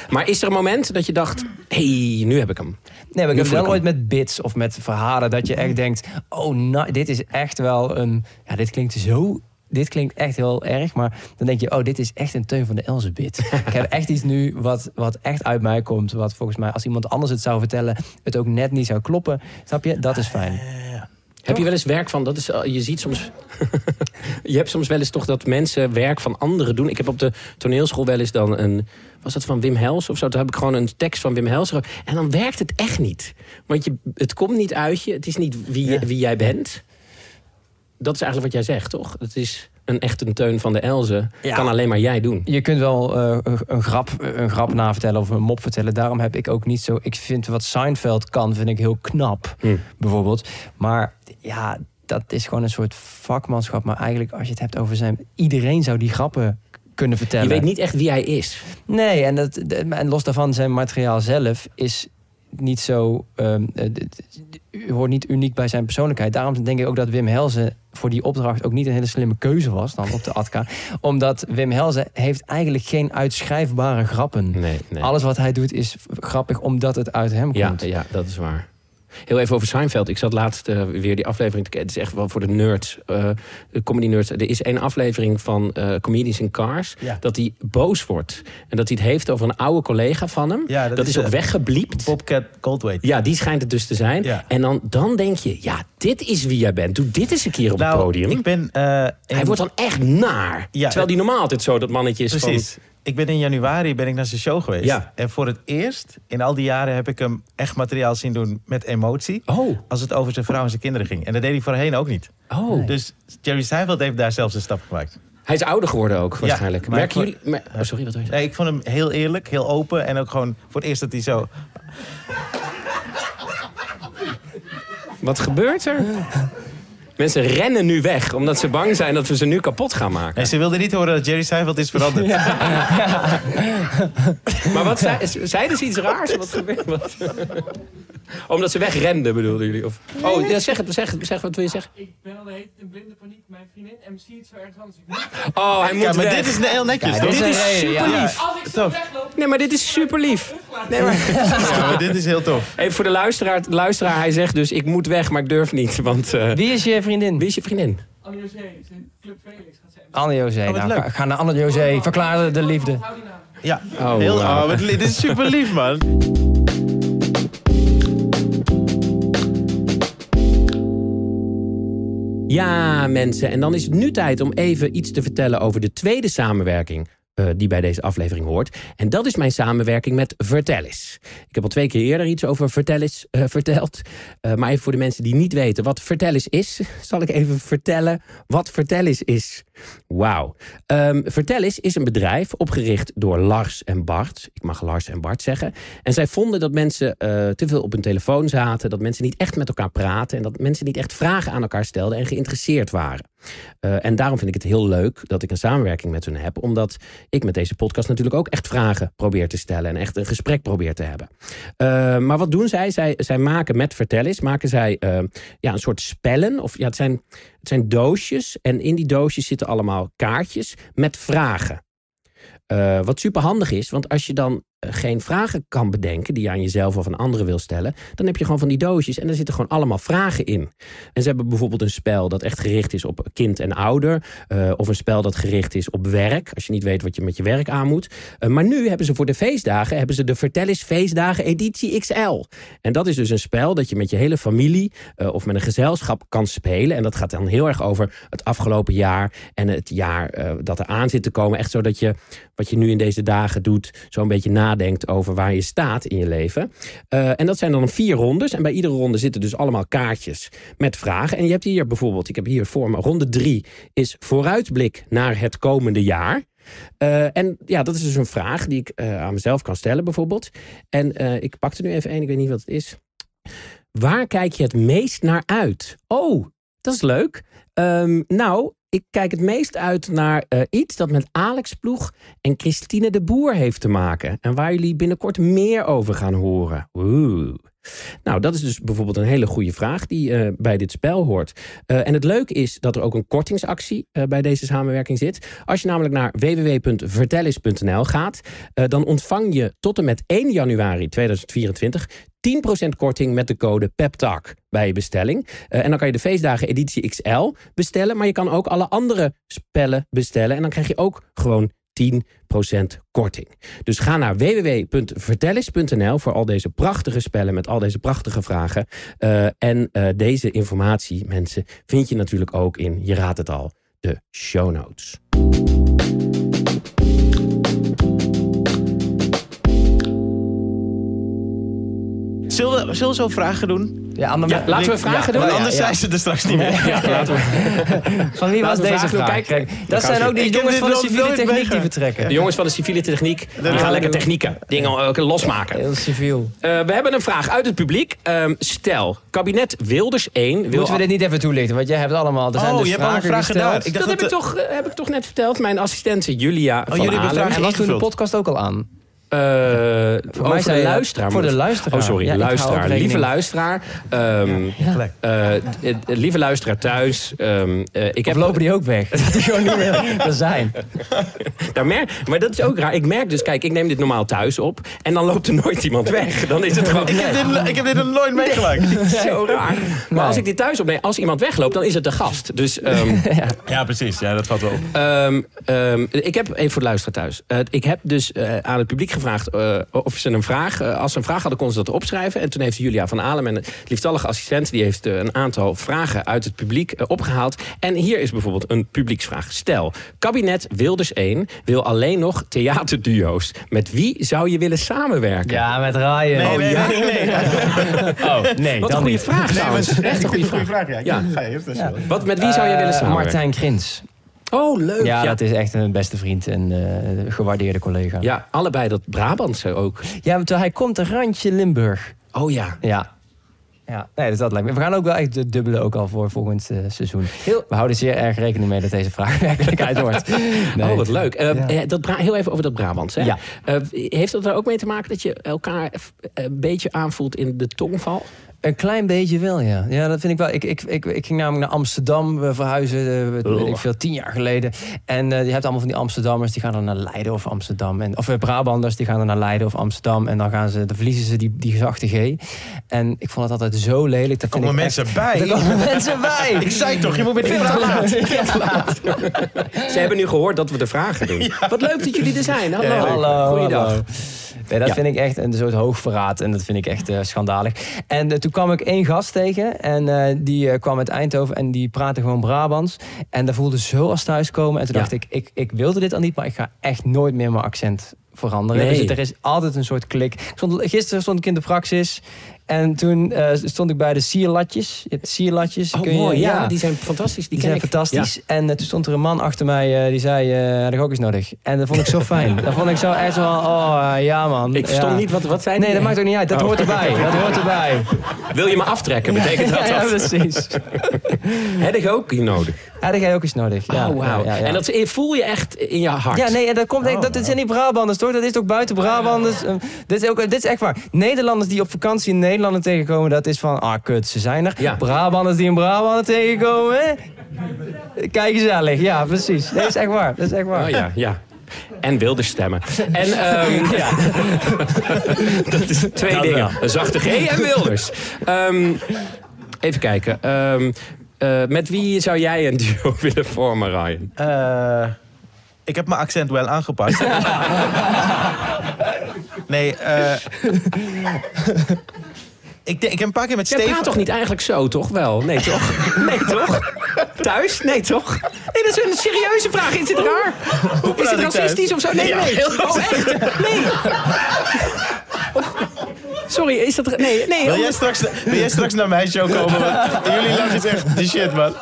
maar is er een moment dat je dacht... hé, hey, nu heb ik hem. Nee, maar ik heb wel ooit met bits of met verhalen dat je echt denkt: oh, nou, dit is echt wel een. Ja, dit klinkt zo. Dit klinkt echt heel erg, maar dan denk je: oh, dit is echt een teun van de Elzebit. ik heb echt iets nu wat, wat echt uit mij komt. Wat volgens mij, als iemand anders het zou vertellen, het ook net niet zou kloppen. Snap je? Dat is fijn. Heb je wel eens werk van, dat is, eh, je ziet soms, je hebt soms wel eens toch dat mensen werk van anderen doen. Ik heb op de toneelschool wel eens dan een, was dat van Wim Hels of zo? Toen heb ik gewoon een tekst van Wim Hels. En dan werkt het echt niet. Want je, het komt niet uit je, het is niet wie, Ja. wie jij bent. Dat is eigenlijk wat jij zegt, toch? Het is een echt een teun van de Elze. Ja. Kan alleen maar jij doen. Je kunt wel eh, een, een grap, een grap navertellen of een mop vertellen. Daarom heb ik ook niet zo. Ik vind wat Seinfeld kan, vind ik heel knap. Hm. bijvoorbeeld. Maar ja, dat is gewoon een soort vakmanschap. Maar eigenlijk, als je het hebt over zijn... Iedereen zou die grappen kunnen vertellen. Je weet niet echt wie hij is. Nee, en, dat, de- en los daarvan, zijn materiaal zelf is niet zo... ehm, eh, hoort niet uniek bij zijn persoonlijkheid. Daarom denk ik ook dat Wim Helzen voor die opdracht ook niet een hele slimme keuze was dan op de Atka. Omdat Wim Helzen heeft eigenlijk geen uitschrijfbare grappen. Nee, nee. Alles wat hij doet is grappig omdat het uit hem ja, komt. ja, dat is waar. Heel even over Seinfeld. Ik zat laatst eh, weer die aflevering te kijken. Het is echt wel voor de nerds, uh, de comedy nerds. Er is één aflevering van uh, Comedians in Cars... Ja. dat hij boos wordt. En dat hij het heeft over een oude collega van hem. Ja, dat, dat is ook eh, weggebliept. Bobcat Goldthwait. Ja, die schijnt het dus te zijn. Ja. En dan, dan denk je, ja, dit is wie jij bent. Doe dit eens een keer op het Nou, podium. ik ben... eh, Hij wordt dan echt naar. Terwijl die normaal altijd zo dat mannetje is Precies. Ik ben in januari ben ik naar zijn show geweest. Ja. En voor het eerst in al die jaren heb ik hem echt materiaal zien doen met emotie. Oh, Als het over zijn vrouw en zijn kinderen ging. En dat deed hij voorheen ook niet. oh. Dus Jerry Seinfeld heeft daar zelfs een stap gemaakt. Hij is ouder geworden ook, waarschijnlijk. Merken ik jullie... oh, sorry, wat wil je? Nee, ik vond hem heel eerlijk, heel open. En ook gewoon voor het eerst dat hij zo... Wat gebeurt er? Mensen rennen nu weg, omdat ze bang zijn dat we ze nu kapot gaan maken. En ze wilde niet horen dat Jerry Seinfeld is veranderd. Maar wat zei, zeiden ze iets raars? Wat gebeurt wat? Omdat ze wegrenden, bedoelden jullie? Of... Oh, ja, zeg het, zeg het, zeg wat wil je zeggen? Ik ben al in blinde paniek. Mijn vriendin en misschien iets zo ergens anders. Ik moet Oh, hij moet Ja, maar weg. dit is heel netjes, Ja, dit Dit is super Ja. lief. Als ik zo wegloop, Nee, maar dit is super lief. Nee, maar... Dit is heel tof. Even voor de luisteraar, luisteraar, hij zegt dus... ik moet weg, maar ik durf niet, want... eh, Wie is je vriendin? Wie is je vriendin? Annie José, zijn Club Felix gaat zijn. Anne-José. Oh, nou, ga, naar Anne-José. Verklaar de liefde. Hou die naam. Ja, Oh, heel, wauw. oh, wat li- dit is super lief, man. Ja, mensen. En dan is het nu tijd om even iets te vertellen over de tweede samenwerking. Eh, die bij deze aflevering hoort. En dat is mijn samenwerking met Vertellis. Ik heb al twee keer eerder iets over Vertellis eh, verteld. Eh, maar even voor de mensen die niet weten wat Vertellis is, zal ik even vertellen wat Vertellis is. Wauw. Ehm Vertellis is een bedrijf opgericht door Lars en Bart. Ik mag Lars en Bart zeggen. En zij vonden dat mensen eh, te veel op hun telefoon zaten. Dat mensen niet echt met elkaar praten. En dat mensen niet echt vragen aan elkaar stelden en geïnteresseerd waren. Eh, en daarom vind ik het heel leuk dat ik een samenwerking met hun heb. Omdat ik met deze podcast natuurlijk ook echt vragen probeer te stellen. En echt een gesprek probeer te hebben. Eh, maar wat doen zij? zij? Maken met Vertellis maken zij, ja, een soort spellen. Of, ja, het, zijn, het zijn doosjes. En in die doosjes zitten allemaal kaartjes met vragen. Eh, wat super handig is, want als je dan geen vragen kan bedenken die je aan jezelf of aan anderen wil stellen, dan heb je gewoon van die doosjes en er zitten gewoon allemaal vragen in. En ze hebben bijvoorbeeld een spel dat echt gericht is op kind en ouder, eh, of een spel dat gericht is op werk, als je niet weet wat je met je werk aan moet. Eh, maar nu hebben ze voor de feestdagen hebben ze de Vertellis Feestdagen Editie XL. En dat is dus een spel dat je met je hele familie eh, of met een gezelschap kan spelen. En dat gaat dan heel erg over het afgelopen jaar en het jaar eh, dat er aan zit te komen. Echt zodat je wat je nu in deze dagen doet, zo een beetje nadenkt over waar je staat in je leven. Eh, en dat zijn dan vier rondes. En bij iedere ronde zitten dus allemaal kaartjes met vragen. En je hebt hier bijvoorbeeld, ik heb hier voor me, ronde drie is vooruitblik naar het komende jaar. Eh, en ja, dat is dus een vraag die ik eh, aan mezelf kan stellen bijvoorbeeld. En ik pak er nu even één, ik weet niet wat het is. Waar kijk je het meest naar uit? Oh, dat is leuk. Ehm, nou, ik kijk het meest uit naar eh, iets dat met Alex Ploeg en Christine de Boer heeft te maken. En waar jullie binnenkort meer over gaan horen. Oeh. Nou, dat is dus bijvoorbeeld een hele goede vraag die eh, bij dit spel hoort. Eh, en het leuke is dat er ook een kortingsactie bij deze samenwerking zit. Als je namelijk naar www.vertellis.nl gaat, dan ontvang je tot en met 1 januari 2024 10% korting met de code PEPTALK bij je bestelling. Eh, en dan kan je de feestdagen editie XL bestellen, maar je kan ook alle andere spellen bestellen. En dan krijg je ook gewoon 10% korting. Dus ga naar www.vertellis.nl voor al deze prachtige spellen met al deze prachtige vragen. Eh, en eh, deze informatie, mensen, vind je natuurlijk ook in, je raadt het al, de show notes. Zullen we, zullen we zo vragen doen? Ja, Anne, Ja, laten we vragen doen. Anders ja. zijn ze er straks niet meer. Ja, laten we. Van wie was deze vraag? Kijk, Kijk, dan dat zijn ook die jongens van de civiele techniek die vertrekken. De jongens van de civiele techniek, die gaan lekker technieken, dingen ook losmaken. Heel civiel. Eh, we hebben een vraag uit het publiek. Ehm, stel, kabinet Wilders 1 wil... Moeten we dit niet even toelichten? Want jij hebt allemaal... Er zijn Oh, dus je hebt vragen gesteld. daar. Ik dat dacht heb, dat ik toch, eh, heb ik toch net verteld. Mijn assistente Julia van jullie hebben Alem. vragen En was toen de podcast ook al aan? Eh, Voor mij je- luisteraar. Voor de luisteraar. Oh, sorry, Ja, luisteraar. Lieve luisteraar. ehm, Gelijk. eh, eh, lieve luisteraar thuis. ehm, eh, ik Of heb lopen die ook weg? Dat die gewoon niet meer er zijn. Daar merk, maar dat is ook raar. Ik merk dus, kijk, ik neem dit normaal thuis op. En dan loopt er nooit iemand weg. Dan is het gewoon... Ik heb, dit, ik heb dit nooit meegemaakt. Zo raar. Maar als ik dit thuis opneem, als iemand wegloopt, dan is het de gast. Dus ehm, Ja, precies. Ja, dat valt wel op. Ehm, ehm, ik heb even voor de luisteraar thuis. Eh, ik heb dus eh, aan het publiek gevraagd eh, of ze een vraag. eh, als ze een vraag hadden, konden ze dat opschrijven. En toen heeft Julia van Alem, een lieftallige assistent, die heeft eh, een aantal vragen uit het publiek eh, opgehaald. En hier is bijvoorbeeld een publieksvraag. Stel, kabinet Wilders 1 wil alleen nog theaterduo's. Met wie zou je willen samenwerken? Ja, met Ryan. Nee, oh, nee, ja? nee, nee. Oh, nee, Wat een goede niet. vraag trouwens. Echt een goede vraag. Ja, Ja. ga je wel. Wat, met wie zou je willen samenwerken? Martijn Grins. Oh, leuk. Ja, Ja, dat is echt een beste vriend en eh, gewaardeerde collega. ja, allebei dat Brabantse ook. Ja, want hij komt een randje Limburg. Oh ja. Ja. Ja, nee, dus dat lijkt me. We gaan ook wel echt de dubbele ook al voor volgend eh, seizoen. Heel- We houden zeer erg rekening mee dat deze vraag werkelijkheid wordt. Nee. Oh, wat leuk. Eh, Ja. dat Bra- heel even over dat Brabants. Hè? Ja. Heeft dat er ook mee te maken dat je elkaar een beetje aanvoelt in de tongval? Een klein beetje wel, ja. Ja, dat vind ik wel. Ik, ik, ik, ik ging namelijk naar Amsterdam. We verhuizen, eh, weet Oh. ik veel, tien jaar geleden. En eh, je hebt allemaal van die Amsterdammers, die gaan dan naar Leiden of Amsterdam. En, of eh, Brabanders, die gaan dan naar Leiden of Amsterdam. En dan, gaan ze, dan verliezen ze die, die zachte G. En ik vond dat altijd zo lelijk. Dat Er komen mensen bij. Er komen mensen bij. Ik zei toch, je moet met veel te laat. Veel te laat. Ze hebben nu gehoord dat we de vragen doen. Wat leuk dat jullie er zijn. Hallo. Ja, Hallo. Goeiedag. hallo. Nee, dat Ja. vind ik echt een soort hoogverraad. En dat vind ik echt eh, schandalig. En eh, toen kwam ik één gast tegen. En eh, die kwam uit Eindhoven. En die praatte gewoon Brabants. En dat voelde zo als thuiskomen. En toen Ja. dacht ik, ik, ik wilde dit al niet. Maar ik ga echt nooit meer mijn accent veranderen. Nee. Dus er is altijd een soort klik. Stond, gisteren stond ik in de praxis. En toen eh, stond ik bij de sierlatjes. Je hebt sierlatjes. Oh, kun je- mooi. Ja, die zijn fantastisch. Die, die zijn ik. fantastisch. En eh, toen stond er een man achter mij eh, die zei, had ik ook eens nodig. En dat vond ik zo fijn. dat vond ik zo echt zo van, oh ja man. Ik verstond ja. niet wat, wat zei Nee, dat maakt ook niet uit. Dat Oh. hoort erbij. Dat hoort erbij. Wil je me aftrekken? Betekent dat ja, ja, dat? precies. Heb ik ook hier nodig? Ja, dat ga je ook eens nodig. Ja, oh, wauw. ja, ja, ja. En dat voel je echt in je hart? Ja, nee, en dat, komt, Oh, dat zijn niet Brabanders, toch? Dat is ook buiten Brabanders. Eh, dit, is ook, dit is echt waar. Nederlanders die op vakantie in Nederland tegenkomen, dat is van, ah, kut, ze zijn er. Brabanders die in Brabant tegenkomen, hè? Kijk gezellig, ja, precies. Dat is echt waar, dat is echt waar. Oh ja, ja. En wilde stemmen. En ehm, ja. dat is twee Dat dingen. wel. Een zachte G en Wilders. Ehm, even kijken. Ehm, eh, met wie zou jij een duo willen vormen, Ryan? Eh, ik heb mijn accent wel aangepast. nee, eh ik, denk- ik heb een paar keer met Jij Steven... praat toch niet eigenlijk zo, toch? Wel? Nee, toch? Nee, toch? Thuis? Nee, toch? Nee, dat is een serieuze vraag. Is het raar? Is het thuis? racistisch of zo? Nee, nee. heel Oh, echt? Nee. Sorry, is dat... Nee, nee. Wil jij, straks, wil jij straks naar mijn show komen? Want jullie lachen echt de shit, man.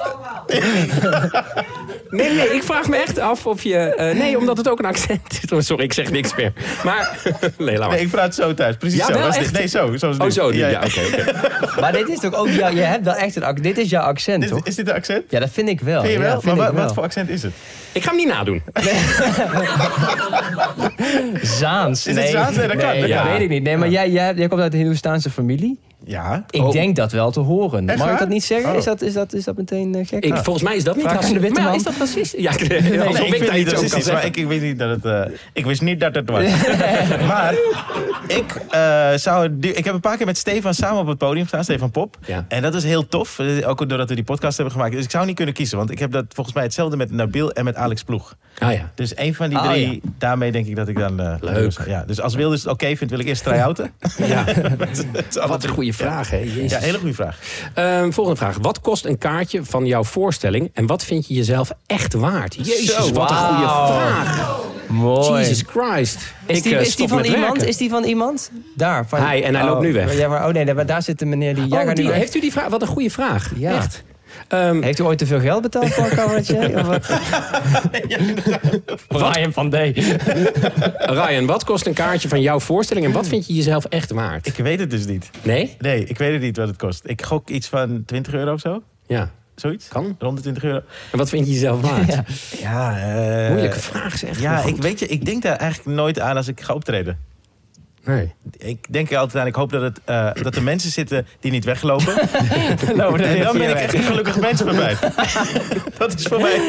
Nee, nee, ik vraag me echt af of je... eh, nee, omdat het ook een accent is. Oh, sorry, ik zeg niks meer. Maar... Nee, laat maar. Nee, ik praat zo thuis. Precies Ja, zo. Was dit-? Nee, zo. Zoals Oh, zo. nu. Ja, Ja, ja. oké, oké. Maar dit is toch ook, ja, je hebt wel echt een accent. Dit is jouw accent, Dit- toch? Is dit een accent? Ja, dat vind ik wel. Vind je Ja, wel? vind maar wel. wat voor accent is het? Ik ga hem niet nadoen. Zaans. Is het Zaans? Nee, dat kan, dat ja. kan. weet ik niet. Nee, maar jij, jij, jij komt uit een Hindoestaanse familie. Ja. Ik Oh. denk dat wel te horen. Echt Mag ik dat niet zeggen? Oh. Is, dat, is, dat, is dat meteen eh, gek? Ik, volgens mij is dat niet racistisch. witte Maar is dat racistisch? Ja, ik, Nee, alsof ik niet racistisch, maar ik, ik, weet niet dat het, eh, ik wist niet dat het was. maar ik, eh, zou, ik heb een paar keer met Stefan samen op het podium gestaan, Stefan Pop. Ja. En dat is heel tof, ook doordat we die podcast hebben gemaakt. Dus ik zou niet kunnen kiezen, want ik heb dat volgens mij hetzelfde met Nabil en met Alex Ploeg. Ah ja. Dus een van die Ah, drie, ja. daarmee denk ik dat ik dan... eh, Leuk. Ja, dus als Wilders het oké vindt, wil ik eerst try-outen. ja. Wat een goede vraag, hè? Jezus. Ja, hele goede vraag. Ehm, volgende vraag. Wat kost een kaartje van jouw voorstelling en wat vind je jezelf echt waard? Jezus, Zo, wat een goede vraag. Mooi. Jesus Christ. Is die, eh, is die stop van iemand? werken. Is die van iemand? Daar. Van, Hij, en hij loopt nu weg. Ja, maar, oh nee, daar- daar zit de meneer die... Oh, die, nu heeft u die vraag? Wat een goede vraag. Ja. Echt. Ehm, Heeft u ooit te veel geld betaald voor een cabaretier? Of wat? Brian van D. Ryan, wat kost een kaartje van jouw voorstelling en wat vind je jezelf echt waard? Ik weet het dus niet. Nee? Nee, ik weet het niet wat het kost. Ik gok iets van 20 euro of zo. Ja. Zoiets? Kan. Rond de 20 euro. En wat vind je jezelf waard? Ja. Ja, eh, Moeilijke vraag zeg. Ja, ik weet je, ik denk daar eigenlijk nooit aan als ik ga optreden. Nee. Ik denk er altijd aan, ik hoop dat, het, eh, dat er mensen zitten die niet weglopen. Nou, en dan ben ik echt een gelukkig mens bij mij. dat is voor mij...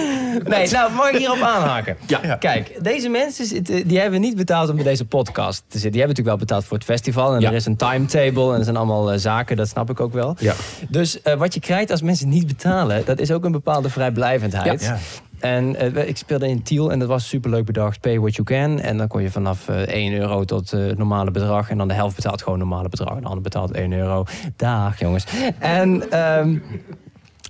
Nee, nou mag ik hierop aanhaken? Ja. Kijk, deze mensen zitten, die hebben niet betaald om bij deze podcast te zitten. Die hebben natuurlijk wel betaald voor het festival. En Ja. er is een timetable en er zijn allemaal eh, zaken, dat snap ik ook wel. Ja. Dus eh, wat je krijgt als mensen niet betalen, dat is ook een bepaalde vrijblijvendheid. Ja. En eh, ik speelde in Tiel en dat was superleuk bedacht. Pay what you can. En dan kon je vanaf eh 1 euro tot eh, het normale bedrag. En dan de helft betaalt gewoon het normale bedrag. En de ander betaalt 1 euro. Dag jongens. En, ehm,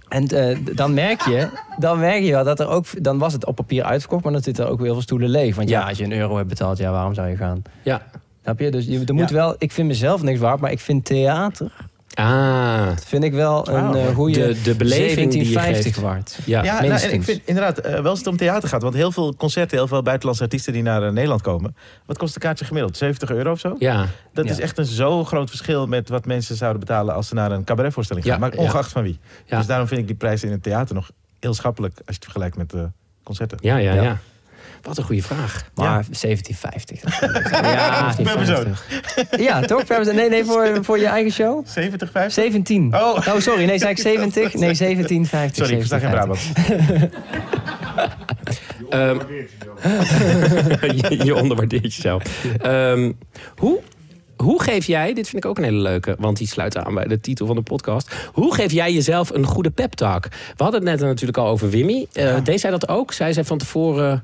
en eh, dan merk je, dan merk je wel dat er ook, dan was het op papier uitverkocht, maar dan zitten er ook weer heel veel stoelen leeg. Want ja, Ja. als je een euro hebt betaald, ja, waarom zou je gaan? Ja. Snap je? Dus je, er moet wel, ik vind mezelf niks waard, maar ik vind theater, Ah. vind ik wel een Wauw. eh, goede De, de beleving die je 1750 geeft. waard. Ja. Ja, nou, en ik vind inderdaad eh, wel als het om theater gaat. Want heel veel concerten, heel veel buitenlandse artiesten die naar eh, Nederland komen. Wat kost een kaartje gemiddeld? 70 euro of zo? Ja. Dat Ja. is echt een zo groot verschil met wat mensen zouden betalen als ze naar een cabaretvoorstelling gaan. Ja, maar ongeacht van wie. Ja. Dus daarom vind ik die prijzen in het theater nog heel schappelijk als je het vergelijkt met de concerten. Ja, ja, Ja. Ja. Wat een goede vraag. Maar 1750. ja, Per persoon. Ja, toch? Nee, nee, voor, voor je eigen show? 70, 50? 17. Oh. sorry. Nee, zei ik 70? Nee, 1750. Sorry, ik versta geen 1750. Brabant. Ehm, je, je onderwaardeert jezelf. Ehm, hoe, hoe geef jij, dit vind ik ook een hele leuke, want die sluit aan bij de titel van de podcast. Hoe geef jij jezelf een goede pep talk? We hadden het net natuurlijk al over Wimmy. Eh, Deed zij dat ook? Zei zij van tevoren,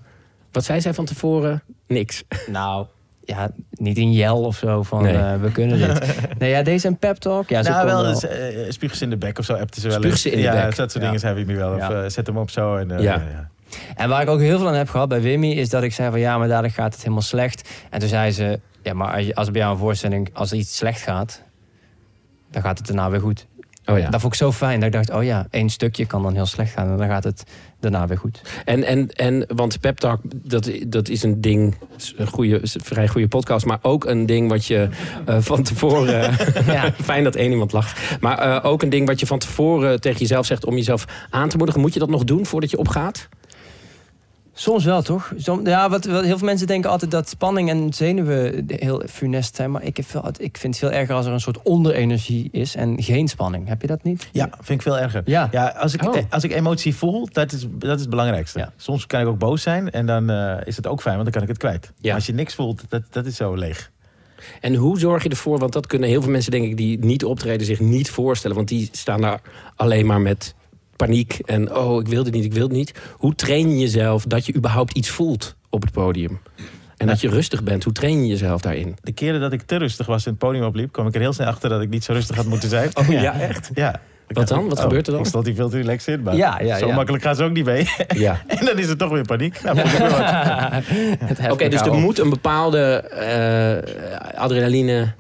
wat zei zij van tevoren? Niks. Nou, ja, niet in Jel of zo van Nee. eh, we kunnen dit. Nee, ja, deze een pep talk. Ja, ze nou, wel, wel. eens, eh, spuug ze in de bek of zo. Appten ze wel eens. ze in de ja, bek. dat soort Ja. dingen zijn we nu wel. Of Ja. eh, zet hem op zo. En, eh, Ja. ja. En waar ik ook heel veel aan heb gehad bij Wimmy is dat ik zei van ja, maar dadelijk gaat het helemaal slecht. En toen zei ze, ja, maar als, je, als bij jou een voorstelling, als er iets slecht gaat, dan gaat het daarna weer goed. Oh ja. Dat vond ik zo fijn. Dat ik dacht, oh ja, één stukje kan dan heel slecht gaan. En dan gaat het daarna weer goed. En, en, en want pep talk, dat, dat is een ding, een goede, vrij goede podcast, maar ook een ding wat je eh, van tevoren. Ja. Fijn dat één iemand lacht. Maar eh, ook een ding wat je van tevoren tegen jezelf zegt om jezelf aan te moedigen. Moet je dat nog doen voordat je opgaat? Soms wel, toch? Som, ja, wat, wat, heel veel mensen denken altijd dat spanning en zenuwen heel funest zijn. Maar ik, heb wel, ik vind het veel erger als er een soort onderenergie is en geen spanning. Heb je dat niet? Ja, vind ik veel erger. Ja. Ja, als ik, Oh. eh, als ik emotie voel, dat is, dat is het belangrijkste. Ja. Soms kan ik ook boos zijn en dan eh, is het ook fijn, want dan kan ik het kwijt. Ja. Maar als je niks voelt, dat, dat is zo leeg. En hoe zorg je ervoor? Want dat kunnen heel veel mensen, denk ik, die niet optreden, zich niet voorstellen. Want die staan daar alleen maar met paniek en oh, ik wil dit niet, ik wil het niet. Hoe train je jezelf dat je überhaupt iets voelt op het podium? En dat je rustig bent, hoe train je jezelf daarin? De keren dat ik te rustig was en het podium opliep, kwam ik er heel snel achter dat ik niet zo rustig had moeten zijn. Oh ja, echt? Ja. Wat dan? Wat oh, gebeurt er dan? Ik stond hier veel te relaxed in, maar Ja, ja, zo ja. makkelijk gaan ze ook niet mee. Ja. en dan is het toch weer paniek. Nou, Oké, dus er moet een bepaalde eh, adrenaline.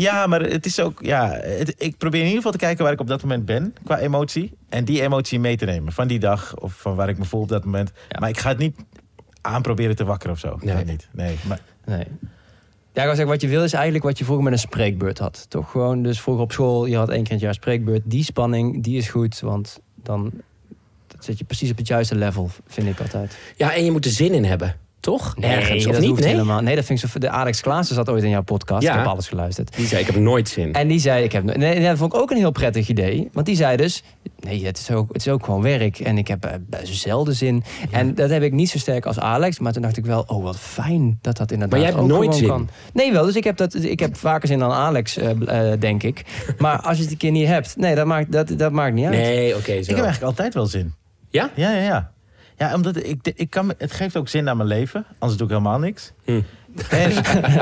Ja, maar het is ook. Ja, het- ik probeer in ieder geval te kijken waar ik op dat moment ben qua emotie. En die emotie mee te nemen van die dag of van waar ik me voel op dat moment. Ja. Maar ik ga het niet aan proberen te wakkeren of zo. Nee. Nee, niet. Nee. Maar, Nee. Ja, ik zeggen, wat je wil is eigenlijk wat je vroeger met een spreekbeurt had. Toch gewoon, dus vroeger op school, je had één keer in het jaar spreekbeurt. Die spanning, die is goed, want dan dat zit je precies op het juiste level, vind ik altijd. Ja, en je moet er zin in hebben, toch? Ergens, of dat niet? hoeft Nee? helemaal. Nee, dat vind ik zo. De Alex Klaassen zat ooit in jouw podcast. Ja. Ik heb alles geluisterd. Die zei, ik heb nooit zin. En die zei, ik heb, nee, nee, dat vond ik ook een heel prettig idee. Want die zei dus, nee, het is ook, het is ook gewoon werk. En ik heb eh, best zelden zin. En dat heb ik niet zo sterk als Alex. Maar toen dacht ik wel, oh wat fijn dat dat inderdaad Maar jij hebt ook nooit zin? kan. Nee, wel. Dus ik heb, dat, ik heb vaker zin dan Alex, eh, eh, denk ik. Maar als je het een keer niet hebt, nee, dat maakt, dat, dat maakt niet uit. Nee, oké, zo. ik heb eigenlijk altijd wel zin. Ja? Ja, ja, ja. Ja, omdat ik, ik kan, het geeft ook zin aan mijn leven. Anders doe ik helemaal niks. Hm. En,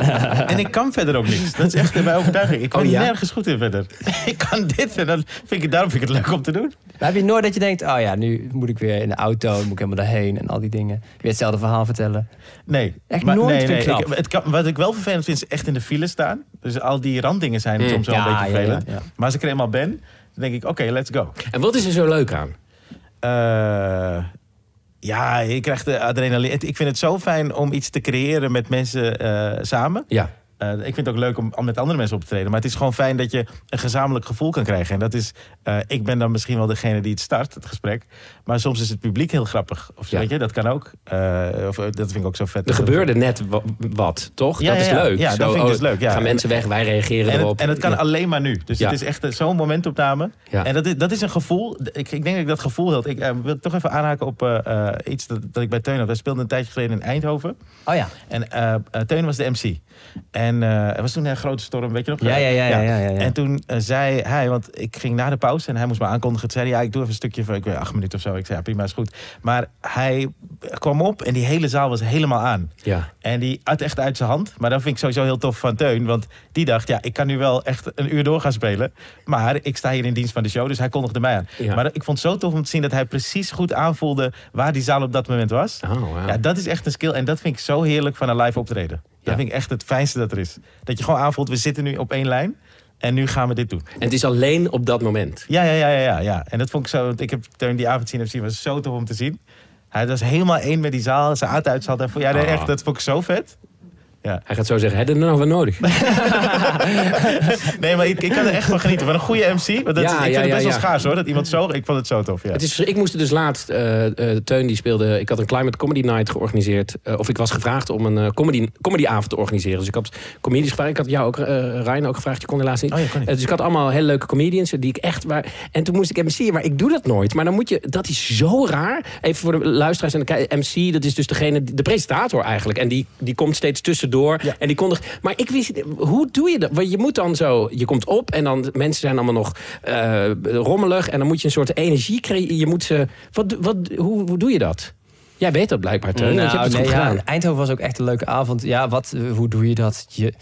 en ik kan verder ook niks. Dat is echt mijn overtuiging. Ik Oh, ja? nergens goed in verder. ik kan dit en dan vind ik, daarom vind ik het leuk om te doen. Maar heb je nooit dat je denkt, oh ja, nu moet ik weer in de auto, moet ik helemaal daarheen en al die dingen. Weer hetzelfde verhaal vertellen. Nee. Echt nooit ik knap. Ik- het kan, wat ik wel vervelend vind, is echt in de file staan. Dus al die randdingen zijn Mm. soms wel Ja, een beetje vervelend. ja, ja. Maar als ik er eenmaal ben, dan denk ik, oké, let's go. En wat is er zo leuk aan? Eh, ja, je krijgt de adrenaline. Ik vind het zo fijn om iets te creëren met mensen eh, samen. Ja. Eh, ik vind het ook leuk om, om met andere mensen op te treden. Maar het is gewoon fijn dat je een gezamenlijk gevoel kan krijgen. En dat is, eh, ik ben dan misschien wel degene die het start, het gesprek. Maar soms is het publiek heel grappig. Of Ja. weet je, dat kan ook. Eh, of, dat vind ik ook zo vet. Er gebeurde net wa- wat, toch? Ja, dat is ja, leuk. Ja, dat Zo, vind ik oh, dus leuk, ja. Gaan mensen weg, wij reageren En erop. het, en het kan Ja. alleen maar nu. Dus Ja. het is echt zo'n momentopname. Ja. En dat is, dat is een gevoel. Ik, ik denk dat ik dat gevoel had. Ik wil toch even aanhaken op eh, eh, iets dat, dat ik bij Teun had. Wij speelden een tijdje geleden in Eindhoven. Oh ja. En Teun was de MC. En er was toen een grote storm, weet je nog? Ja, ja, ja, ja, ja, ja, ja. En toen eh, zei hij, want ik ging na de pauze en hij moest me aankondigen. Toen zei hij, ja, ik doe even een stukje van, ik weet acht minuten of zo. Ik zei, ja, prima, is goed. Maar hij kwam op en die hele zaal was helemaal aan. Ja. En die uit echt uit zijn hand. Maar dat vind ik sowieso heel tof van Teun. Want die dacht, ja, ik kan nu wel echt een uur door gaan spelen. Maar ik sta hier in dienst van de show, dus hij kondigde mij aan. Ja. Maar ik vond het zo tof om te zien dat hij precies goed aanvoelde waar die zaal op dat moment was. Oh. Ja, dat is echt een skill. En dat vind ik zo heerlijk van een live optreden. Dat vind ik echt het fijnste dat er is. Dat je gewoon aanvoelt, we zitten nu op één lijn. En nu gaan we dit doen. En het is alleen op dat moment. Ja, ja, ja, ja, ja. En dat vond ik zo. want Ik heb Teun die avond zien en zien. was zo tof om te zien. Hij was helemaal één met die zaal. Zijn aard uitzat. En ja, nee, Ah. echt, dat vond ik zo vet. Hij gaat zo zeggen, heb je er nog wat nodig? Nee, maar ik, ik kan er echt van genieten. Van een goede MC. Want dat, Ja, ik vind ja, het best ja, wel ja. schaars hoor. Dat iemand zo. Ik vond het zo tof. Ja. Het is, ik moest er dus laatst, eh, eh, Teun die speelde, ik had een Climate Comedy Night georganiseerd. eh, of ik was gevraagd om een comedy, comedyavond te organiseren. Dus ik had comedians gevraagd. Ik had jou ook, Ryan ook gevraagd, je kon helaas niet. Oh, ja, kon niet. Dus ik had allemaal hele leuke comedians die ik echt... Waar, en toen moest ik MC'en, maar ik doe dat nooit. Maar dan moet je, dat is zo raar. Even voor de luisteraars en de MC, dat is dus degene, de presentator eigenlijk. En die, die komt steeds tussendoor. Ja. En die kondigt, maar ik wist hoe doe je dat? Want je moet dan zo, je komt op en dan mensen zijn allemaal nog eh, rommelig. En dan moet je een soort energie creëren. Je moet ze, wat, wat, hoe, hoe doe je dat? Jij weet dat blijkbaar, Teun. want je hebt het Nou, nee, goed ja. Eindhoven was ook echt een leuke avond. Ja, wat, hoe doe je dat? Je,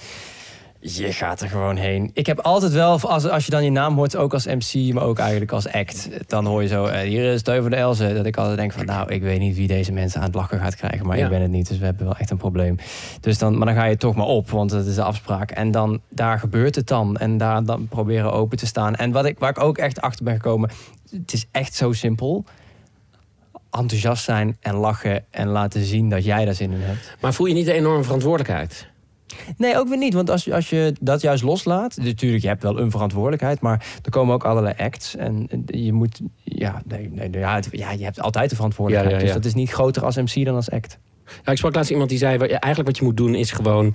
je gaat er gewoon heen. Ik heb altijd wel, als, als je dan je naam hoort, ook als MC, maar ook eigenlijk als act, dan hoor je zo, eh, hier is Teun van de Elze. Dat ik altijd denk van, nou, ik weet niet wie deze mensen aan het lachen gaat krijgen, maar Ja. ik ben het niet, dus we hebben wel echt een probleem. Dus dan, maar dan ga je toch maar op, want het is de afspraak. En dan, daar gebeurt het dan. En daar dan proberen open te staan. En wat ik, waar ik ook echt achter ben gekomen, het is echt zo simpel. Enthousiast zijn en lachen en laten zien dat jij daar zin in hebt. Maar voel je niet een enorme verantwoordelijkheid? Nee, ook weer niet. Want als, je- als je dat juist loslaat... Natuurlijk, je hebt wel een verantwoordelijkheid... maar er komen ook allerlei acts. En je moet... Ja, nee, nee, ja, het- ja je hebt altijd de verantwoordelijkheid. Ja, ja, ja. Dus dat is niet groter als MC dan als act. Ja, ik sprak laatst iemand die zei, eigenlijk wat je moet doen is gewoon,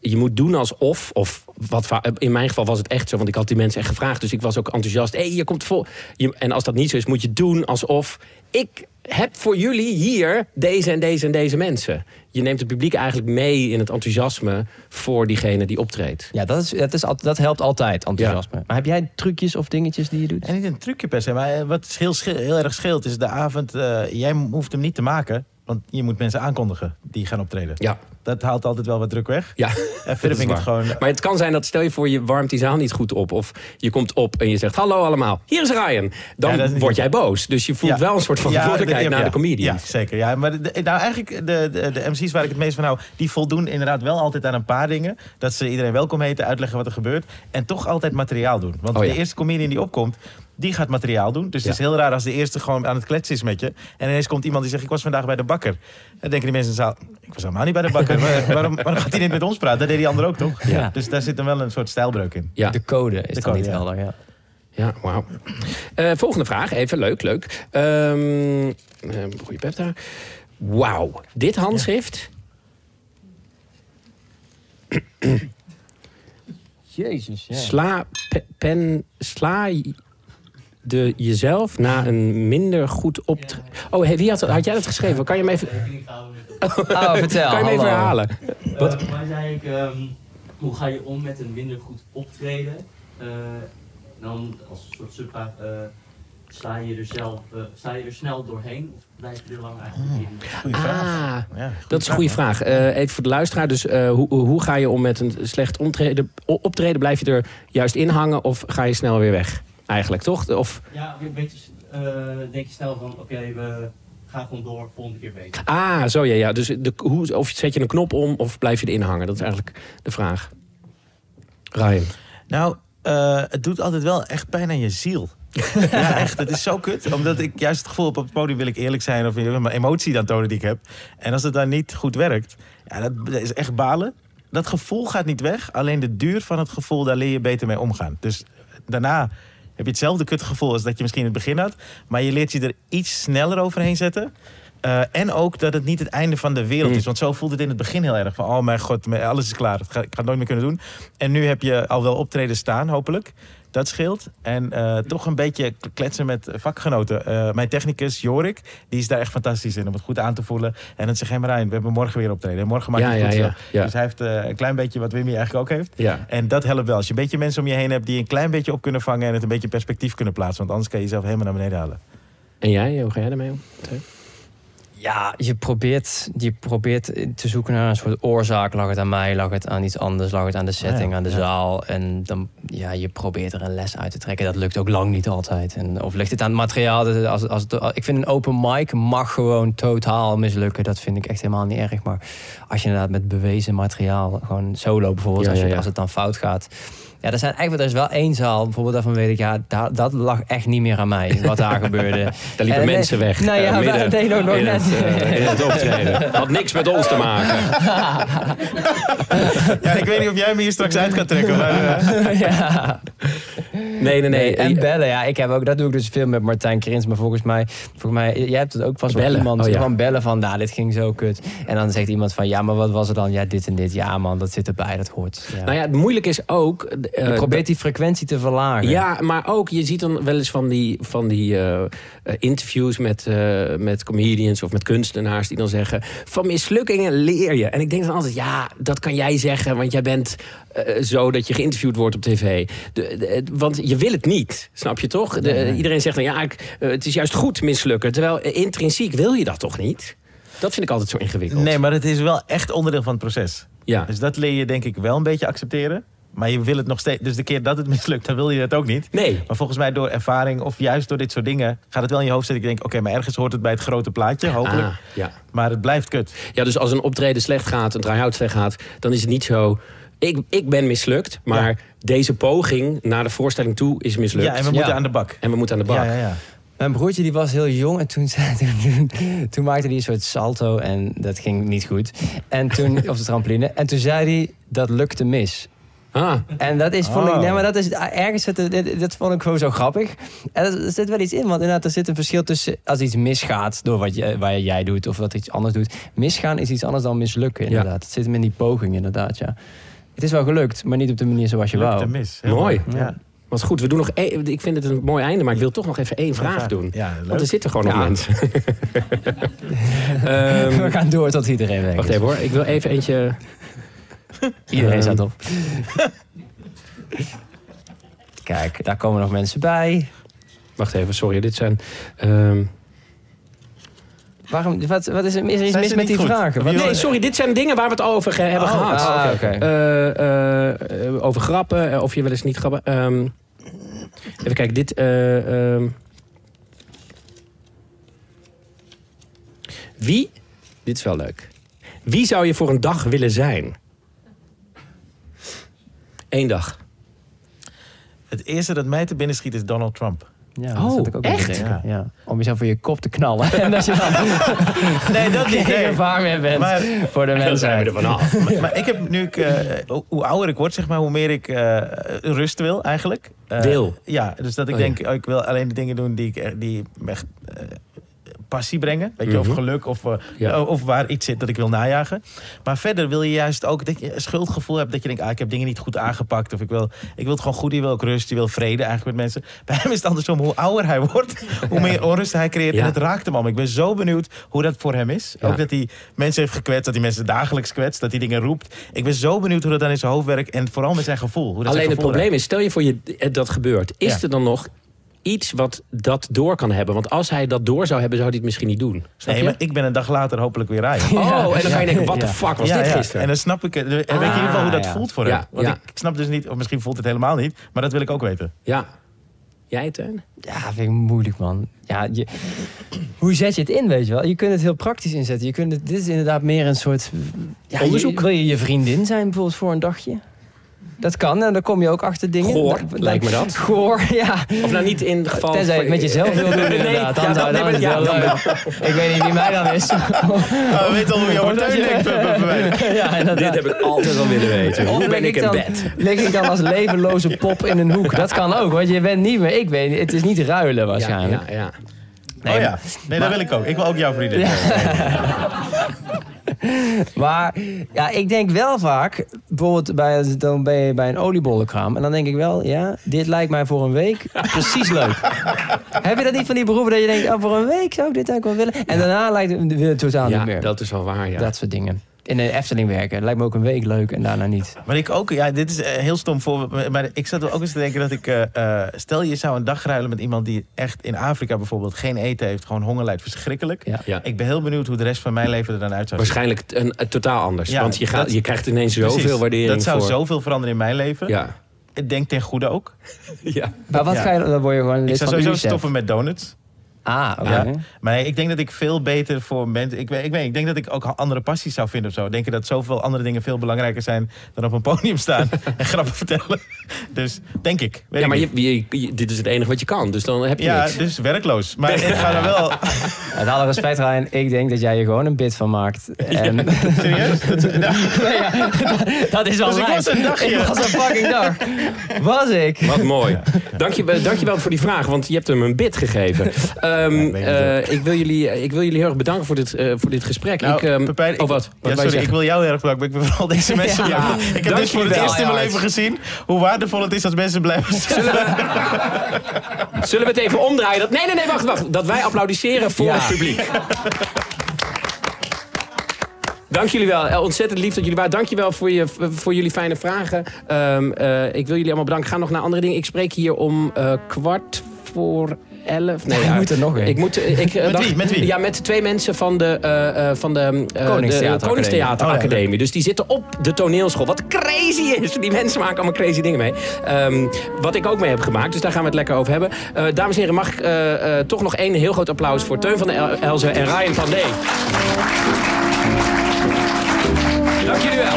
je moet doen alsof, of wat, in mijn geval was het echt zo, want ik had die mensen echt gevraagd, dus ik was ook enthousiast. Hé, hey, je komt vol. Je, en als dat niet zo is, moet je doen alsof ik heb voor jullie hier deze en deze en deze mensen. Je neemt het publiek eigenlijk mee in het enthousiasme voor diegene die optreedt. Ja, dat, is, dat, is, dat helpt altijd, enthousiasme. Maar heb jij trucjes of dingetjes die je doet? En niet een trucje per se, maar eh, wat heel, heel erg scheelt is de avond. eh, jij hoeft hem niet te maken, want je moet mensen aankondigen die gaan optreden. Ja, Dat haalt altijd wel wat druk weg. ja. En verder vind ik het gewoon. Maar het kan zijn dat, stel je voor, je warmt die zaal niet goed op. Of je komt op en je zegt, hallo allemaal, hier is Ryan. Dan Ja, word jij boos. Dus je voelt wel een soort van verantwoordelijkheid naar de comedian. Ja, zeker. Ja, maar de, nou, eigenlijk de, de, de MC's waar ik het meest van hou... die voldoen inderdaad wel altijd aan een paar dingen. Dat ze iedereen welkom heten, uitleggen wat er gebeurt. En toch altijd materiaal doen. Want Oh, de eerste comedian die opkomt... Die gaat materiaal doen. Dus Ja. het is heel raar als de eerste gewoon aan het kletsen is met je. En ineens komt iemand die zegt: Ik was vandaag bij de bakker. Dan denken die mensen in de zaal: Ik was helemaal niet bij de bakker. Waar- waarom, waarom gaat hij niet met ons praten? Dat deed die ander ook toch? Ja. Dus daar zit dan wel een soort stijlbreuk in. Ja. De code is De dan code, niet ja. helder, ja. Ja, wauw. Eh, volgende vraag, even leuk, leuk. Ehm eh, goeie pep daar. Wauw, dit handschrift. Jezus, ja. Sla, pe- pen, sla je- de jezelf na een minder goed optreden. Oh, hey, wie had, had jij dat geschreven? Kan je hem even, Oh, vertel. kan je hem even herhalen? Wat? Uh, maar zei ik, ehm, hoe ga je om met een minder goed optreden? Eh, dan als een soort subvraag, eh sta je er zelf, eh, sta je er snel doorheen of blijf je er lang eigenlijk in? Goeie vraag. Ah, Ja, dat is een goede vraag. Eh, even voor de luisteraar. Dus eh, hoe, hoe ga je om met een slecht optreden? optreden? Blijf je er juist in hangen of ga je snel weer weg? Eigenlijk, toch? Of, Ja, een beetje, eh, denk je snel van, oké, we gaan gewoon door, volgende keer beter. ah, zo ja. ja. Dus de, hoe, of zet je een knop om of blijf je erin hangen? Dat is eigenlijk de vraag. Ryan. Nou, eh, het doet altijd wel echt pijn aan je ziel. ja, echt. Het is zo kut. Omdat ik juist het gevoel heb op het podium wil ik eerlijk zijn. Of mijn emotie dan tonen die ik heb. En als het dan niet goed werkt. Ja, dat is echt balen. dat gevoel gaat niet weg. Alleen de duur van het gevoel, daar leer je beter mee omgaan. Dus daarna heb je hetzelfde kutgevoel als dat je misschien in het begin had. Maar je leert je er iets sneller overheen zetten. Eh, en ook dat het niet het einde van de wereld is. Want zo voelde het in het begin heel erg. Van, oh mijn god, alles is klaar. Ik ga, ik ga het nooit meer kunnen doen. En nu heb je al wel optreden staan, hopelijk. Dat scheelt. En eh, toch een beetje kletsen met vakgenoten. Eh, mijn technicus Jorik, die is daar echt fantastisch in. Om het goed aan te voelen. En dan zeg hij Marijn, we hebben morgen weer optreden. En morgen maak je Ja, het goed ja. Dus hij heeft eh, een klein beetje wat Wimmy eigenlijk ook heeft. En dat helpt wel. Als je een beetje mensen om je heen hebt die een klein beetje op kunnen vangen. En het een beetje in perspectief kunnen plaatsen. Want anders kan je jezelf helemaal naar beneden halen. En jij, hoe ga jij daarmee om? Ja, je probeert, je probeert te zoeken naar een soort oorzaak. Lag het aan mij, lag het aan iets anders, lag het aan de setting, Ja, aan de ja. zaal. En dan, ja, je probeert er een les uit te trekken. Dat lukt ook lang niet altijd. En, of ligt het aan het materiaal? Dat- Als, als, het- ik vind een open mic mag gewoon totaal mislukken. Dat vind ik echt helemaal niet erg. Maar als je inderdaad met bewezen materiaal, gewoon solo bijvoorbeeld, Ja, als, je, als het dan fout gaat. Ja, er, zijn eigenlijk, er is wel één zaal, bijvoorbeeld daarvan weet ik, ja, daar, dat lag echt niet meer aan mij, wat daar gebeurde. Daar liepen En, mensen weg. nou ja, eh, midden maar- nee, nog in, net. het, in het optreden. Had niks met ons te maken. Ja, ik weet niet of jij me hier straks uit gaat trekken. Maar, eh, ja. Nee, nee, nee. en bellen, ja. Ik heb ook, dat doe ik dus veel met Martijn Krins. Maar volgens mij, volgens mij jij hebt het ook vast wel iemand. oh ja. Gewoon bellen van, nou, dit ging zo kut. En dan zegt iemand van, ja, maar wat was er dan? Ja, dit en dit. Ja, man, dat zit erbij, dat hoort. Ja. Nou ja, het moeilijke is ook... eh, je probeert die frequentie te verlagen. Ja, maar ook, je ziet dan wel eens van die, van die eh, eh, interviews met, eh, met comedians of met kunstenaars die dan zeggen: van mislukkingen leer je. En ik denk dan altijd: ja, dat kan jij zeggen, want jij bent eh, zo dat je geïnterviewd wordt op tv. De, de- want je wil het niet, snap je toch? De, Iedereen zegt dan: ja, ik, het is juist goed mislukken. Terwijl intrinsiek wil je dat toch niet? Dat vind ik altijd zo ingewikkeld. nee, maar het is wel echt onderdeel van het proces. Ja. Dus dat leer je denk ik wel een beetje accepteren. Maar je wil het nog steeds. Dus de keer dat het mislukt, dan wil je het ook niet. Nee. Maar volgens mij door ervaring of juist door dit soort dingen... gaat het wel in je hoofd zitten. Ik denk, oké, maar ergens hoort het bij het grote plaatje, hopelijk. Ah, ja. Maar het blijft kut. Ja, dus als een optreden slecht gaat, een try-out slecht gaat, dan is het niet zo. Ik, ik ben mislukt, maar Ja. deze poging naar de voorstelling toe is mislukt. Ja, en we moeten Ja. aan de bak. En we moeten aan de bak. Ja, ja, ja. Mijn broertje die was heel jong en toen, zei- toen, toen maakte hij een soort salto en dat ging niet goed. En toen, op de trampoline. En toen zei hij, dat lukte mis. Ah, En dat is, vond ik, Oh. nee, maar dat is ergens, zit er- dit- dat vond ik gewoon zo grappig. En er, er zit wel iets in, want inderdaad, er zit een verschil tussen als iets misgaat door wat je, waar jij doet of wat iets anders doet. Misgaan is iets anders dan mislukken, Ja. inderdaad. Het zit hem in die poging, inderdaad, ja. Het is wel gelukt, maar niet op de manier zoals je Lukt wou. mis. Mooi. Ja. goed. We doen nog één, ik vind het een mooi einde, maar ik wil toch nog even één vraag doen. Ja, leuk. Want er zitten gewoon nog Ja. mensen. Ehm, We gaan door tot iedereen weg wacht even hoor. Ik wil even eentje. Iedereen Ehm. staat op. Kijk, daar komen nog mensen bij. Wacht even, sorry. Dit zijn. ehm, Waarom, wat, wat is, er- is er iets Zijn mis met die goed? vragen? Wat- nee, sorry. Dit zijn dingen waar we het over ge- hebben Oh, gehad. Ah, oké. Eh, eh, eh, over grappen, eh, of je wel eens niet grappen. Ehm, even kijken, dit. eh, ehm. wie, dit is wel leuk. Wie zou je voor een dag willen zijn? Eén dag. Het eerste dat mij te binnen schiet is Donald Trump. Ja, Oh, dat zat ik ook echt? denken. Ja. Om jezelf voor je kop te knallen. en als je dan Nee, dat niet. geen nee. gevaar meer bent Maar, voor de Dan zijn we mensheid. er vanaf. maar, maar ik heb nu, ik, eh, hoe- ouder ik word, zeg maar, hoe meer ik eh, rust wil eigenlijk. Eh, Wil? Ja, dus dat ik Oh, ja. denk, oh, ik wil alleen de dingen doen die, ik, die me echt passie brengen. Weet je, Mhm. of geluk, of, eh, Ja. of waar iets zit dat ik wil najagen. Maar verder wil je juist ook dat je een schuldgevoel hebt. Dat je denkt, ah, ik heb dingen niet goed aangepakt. Of ik wil, ik wil het gewoon goed, je wil ook rust, je wil vrede eigenlijk met mensen. Bij hem is het andersom, hoe ouder hij wordt, hoe meer onrust hij creëert. Ja. En het raakt hem al. Ik ben zo benieuwd hoe dat voor hem is. Ja. Ook dat hij mensen heeft gekwetst, dat hij mensen dagelijks kwetst, dat hij dingen roept. Ik ben zo benieuwd hoe dat dan in zijn hoofd werkt. En vooral met zijn gevoel. Hoe dat Alleen zijn het probleem is, stel je voor je eh, dat gebeurt. Is er dan nog iets wat dat door kan hebben? Want als hij dat door zou hebben, zou hij het misschien niet doen. Snap Nee, je? maar ik ben een dag later hopelijk weer rijden. Oh, en dan ga je denken, wat de Ja. fuck was Ja, dit ja. gisteren? En dan snap ik het. En weet je in ieder geval hoe dat ja. voelt voor Ja, hem. Want ja. ik, ik snap dus niet, of misschien voelt het helemaal niet. Maar dat wil ik ook weten. Ja. Jij, Teun? Ja, vind ik moeilijk, man. Ja, je, hoe zet je het in, weet je wel? Je kunt het heel praktisch inzetten. Je kunt het, dit is inderdaad meer een soort... Ja, Onderzoek. Je, wil je je vriendin zijn bijvoorbeeld voor een dagje? Dat kan en dan kom je ook achter dingen. Goor, Dat- lijkt me dat. Goor, ja. Of nou niet in het geval... Tenzij je het met jezelf wil doen Nee, inderdaad. Dan ja, zou dat- nee, maar-. Ik weet niet wie mij dan is. We weten al hoe je over denkt. Dit heb ik altijd wel willen weten. Of Hoe ben lig ik in dan, bed? Lig ik dan als levenloze pop in een hoek? Dat kan ook, want je bent niet meer... Ik weet niet, het is niet ruilen Ja, waarschijnlijk. ja, ja. oh ja, nee, dat wil ik ook. Ik wil ook jouw vriendin. Maar ja, ik denk wel vaak, bijvoorbeeld bij, dan ben je bij een oliebollenkraam. En dan denk ik wel, ja, dit lijkt mij voor een week precies leuk. Heb je dat niet van die beroepen dat je denkt, oh, voor een week zou ik dit eigenlijk wel willen? En daarna lijkt het weer totaal Ja, niet meer. dat is wel waar, ja. Dat soort dingen. In de Efteling werken, dat lijkt me ook een week leuk en daarna niet. Maar ik ook, ja, dit is een heel stom voorbeeld. Maar ik zat er ook eens te denken dat ik. eh, eh, stel je zou een dag ruilen met iemand die echt in Afrika bijvoorbeeld geen eten heeft, gewoon honger lijdt, verschrikkelijk. Ja. Ja. Ik ben heel benieuwd hoe de rest van mijn leven er dan uit zou zien. Waarschijnlijk een, een totaal anders. Ja, want je, gaat, dat- je krijgt ineens Precies. zoveel waardering Dat zou voor... zoveel veranderen in mijn leven. Ja. Ik denk ten goede ook. ja. Maar wat Ja. ga je, dan word je gewoon Ik zou sowieso stoppen met donuts. Ah, oké. Ja. Maar nee, ik denk dat ik veel beter voor mensen. Ik weet, ik weet, ik denk dat ik ook andere passies zou vinden of zo. Denken dat zoveel andere dingen veel belangrijker zijn dan op een podium staan en grappen vertellen. Dus denk ik. Weet ja, ik maar je, je- je- dit is het enige wat je kan. Dus dan heb je ja, niks. dus werkloos. Maar ik ga er wel. Met alle respect, Ryan, ik denk dat jij er gewoon een bit van maakt. En, Serieus? Dat, nou, Nee, ja, dat is wel Dus ik was een dagje. Ik was een fucking dag. Was ik. Wat mooi. Dank je, wel- dank je wel voor die vraag, want je hebt hem een bid gegeven. Het eh, ik, wil jullie, ik wil jullie heel erg bedanken voor dit, eh, voor dit gesprek. nou, ik, ehm, Pepijn, ik- oh, wat? Wat ja, sorry, ik wil jou heel erg bedanken. maar Ik ben vooral deze mensen Ja, bedanken. Ik heb dank dus voor het eerst in mijn leven gezien hoe waardevol het is als mensen blijven staan. Zullen we het even omdraaien? Dat, nee, nee, nee, wacht, wacht. Dat wij applaudisseren voor Ja. het publiek. Dank jullie wel. Eh, Ontzettend lief dat jullie waren. Dank je wel voor, je, voor jullie fijne vragen. Ehm, eh, ik wil jullie allemaal bedanken. Ik ga nog naar andere dingen. Ik spreek hier om eh, kwart voor elf. Nee, moet er nog een. Ik moet, eh, ik, met, eh, wie? met, wie? Ja, met twee mensen van de, eh, van de, uh, Koningstheateracademie. Koningstheater oh, dus die zitten op de toneelschool. Wat crazy is! Die mensen maken allemaal crazy dingen mee. Ehm, wat ik ook mee heb gemaakt, dus daar gaan we het lekker over hebben. Dames en heren, mag ik toch nog één heel groot applaus voor Teun van der El Elzen en Ryan van D. Dank jullie wel.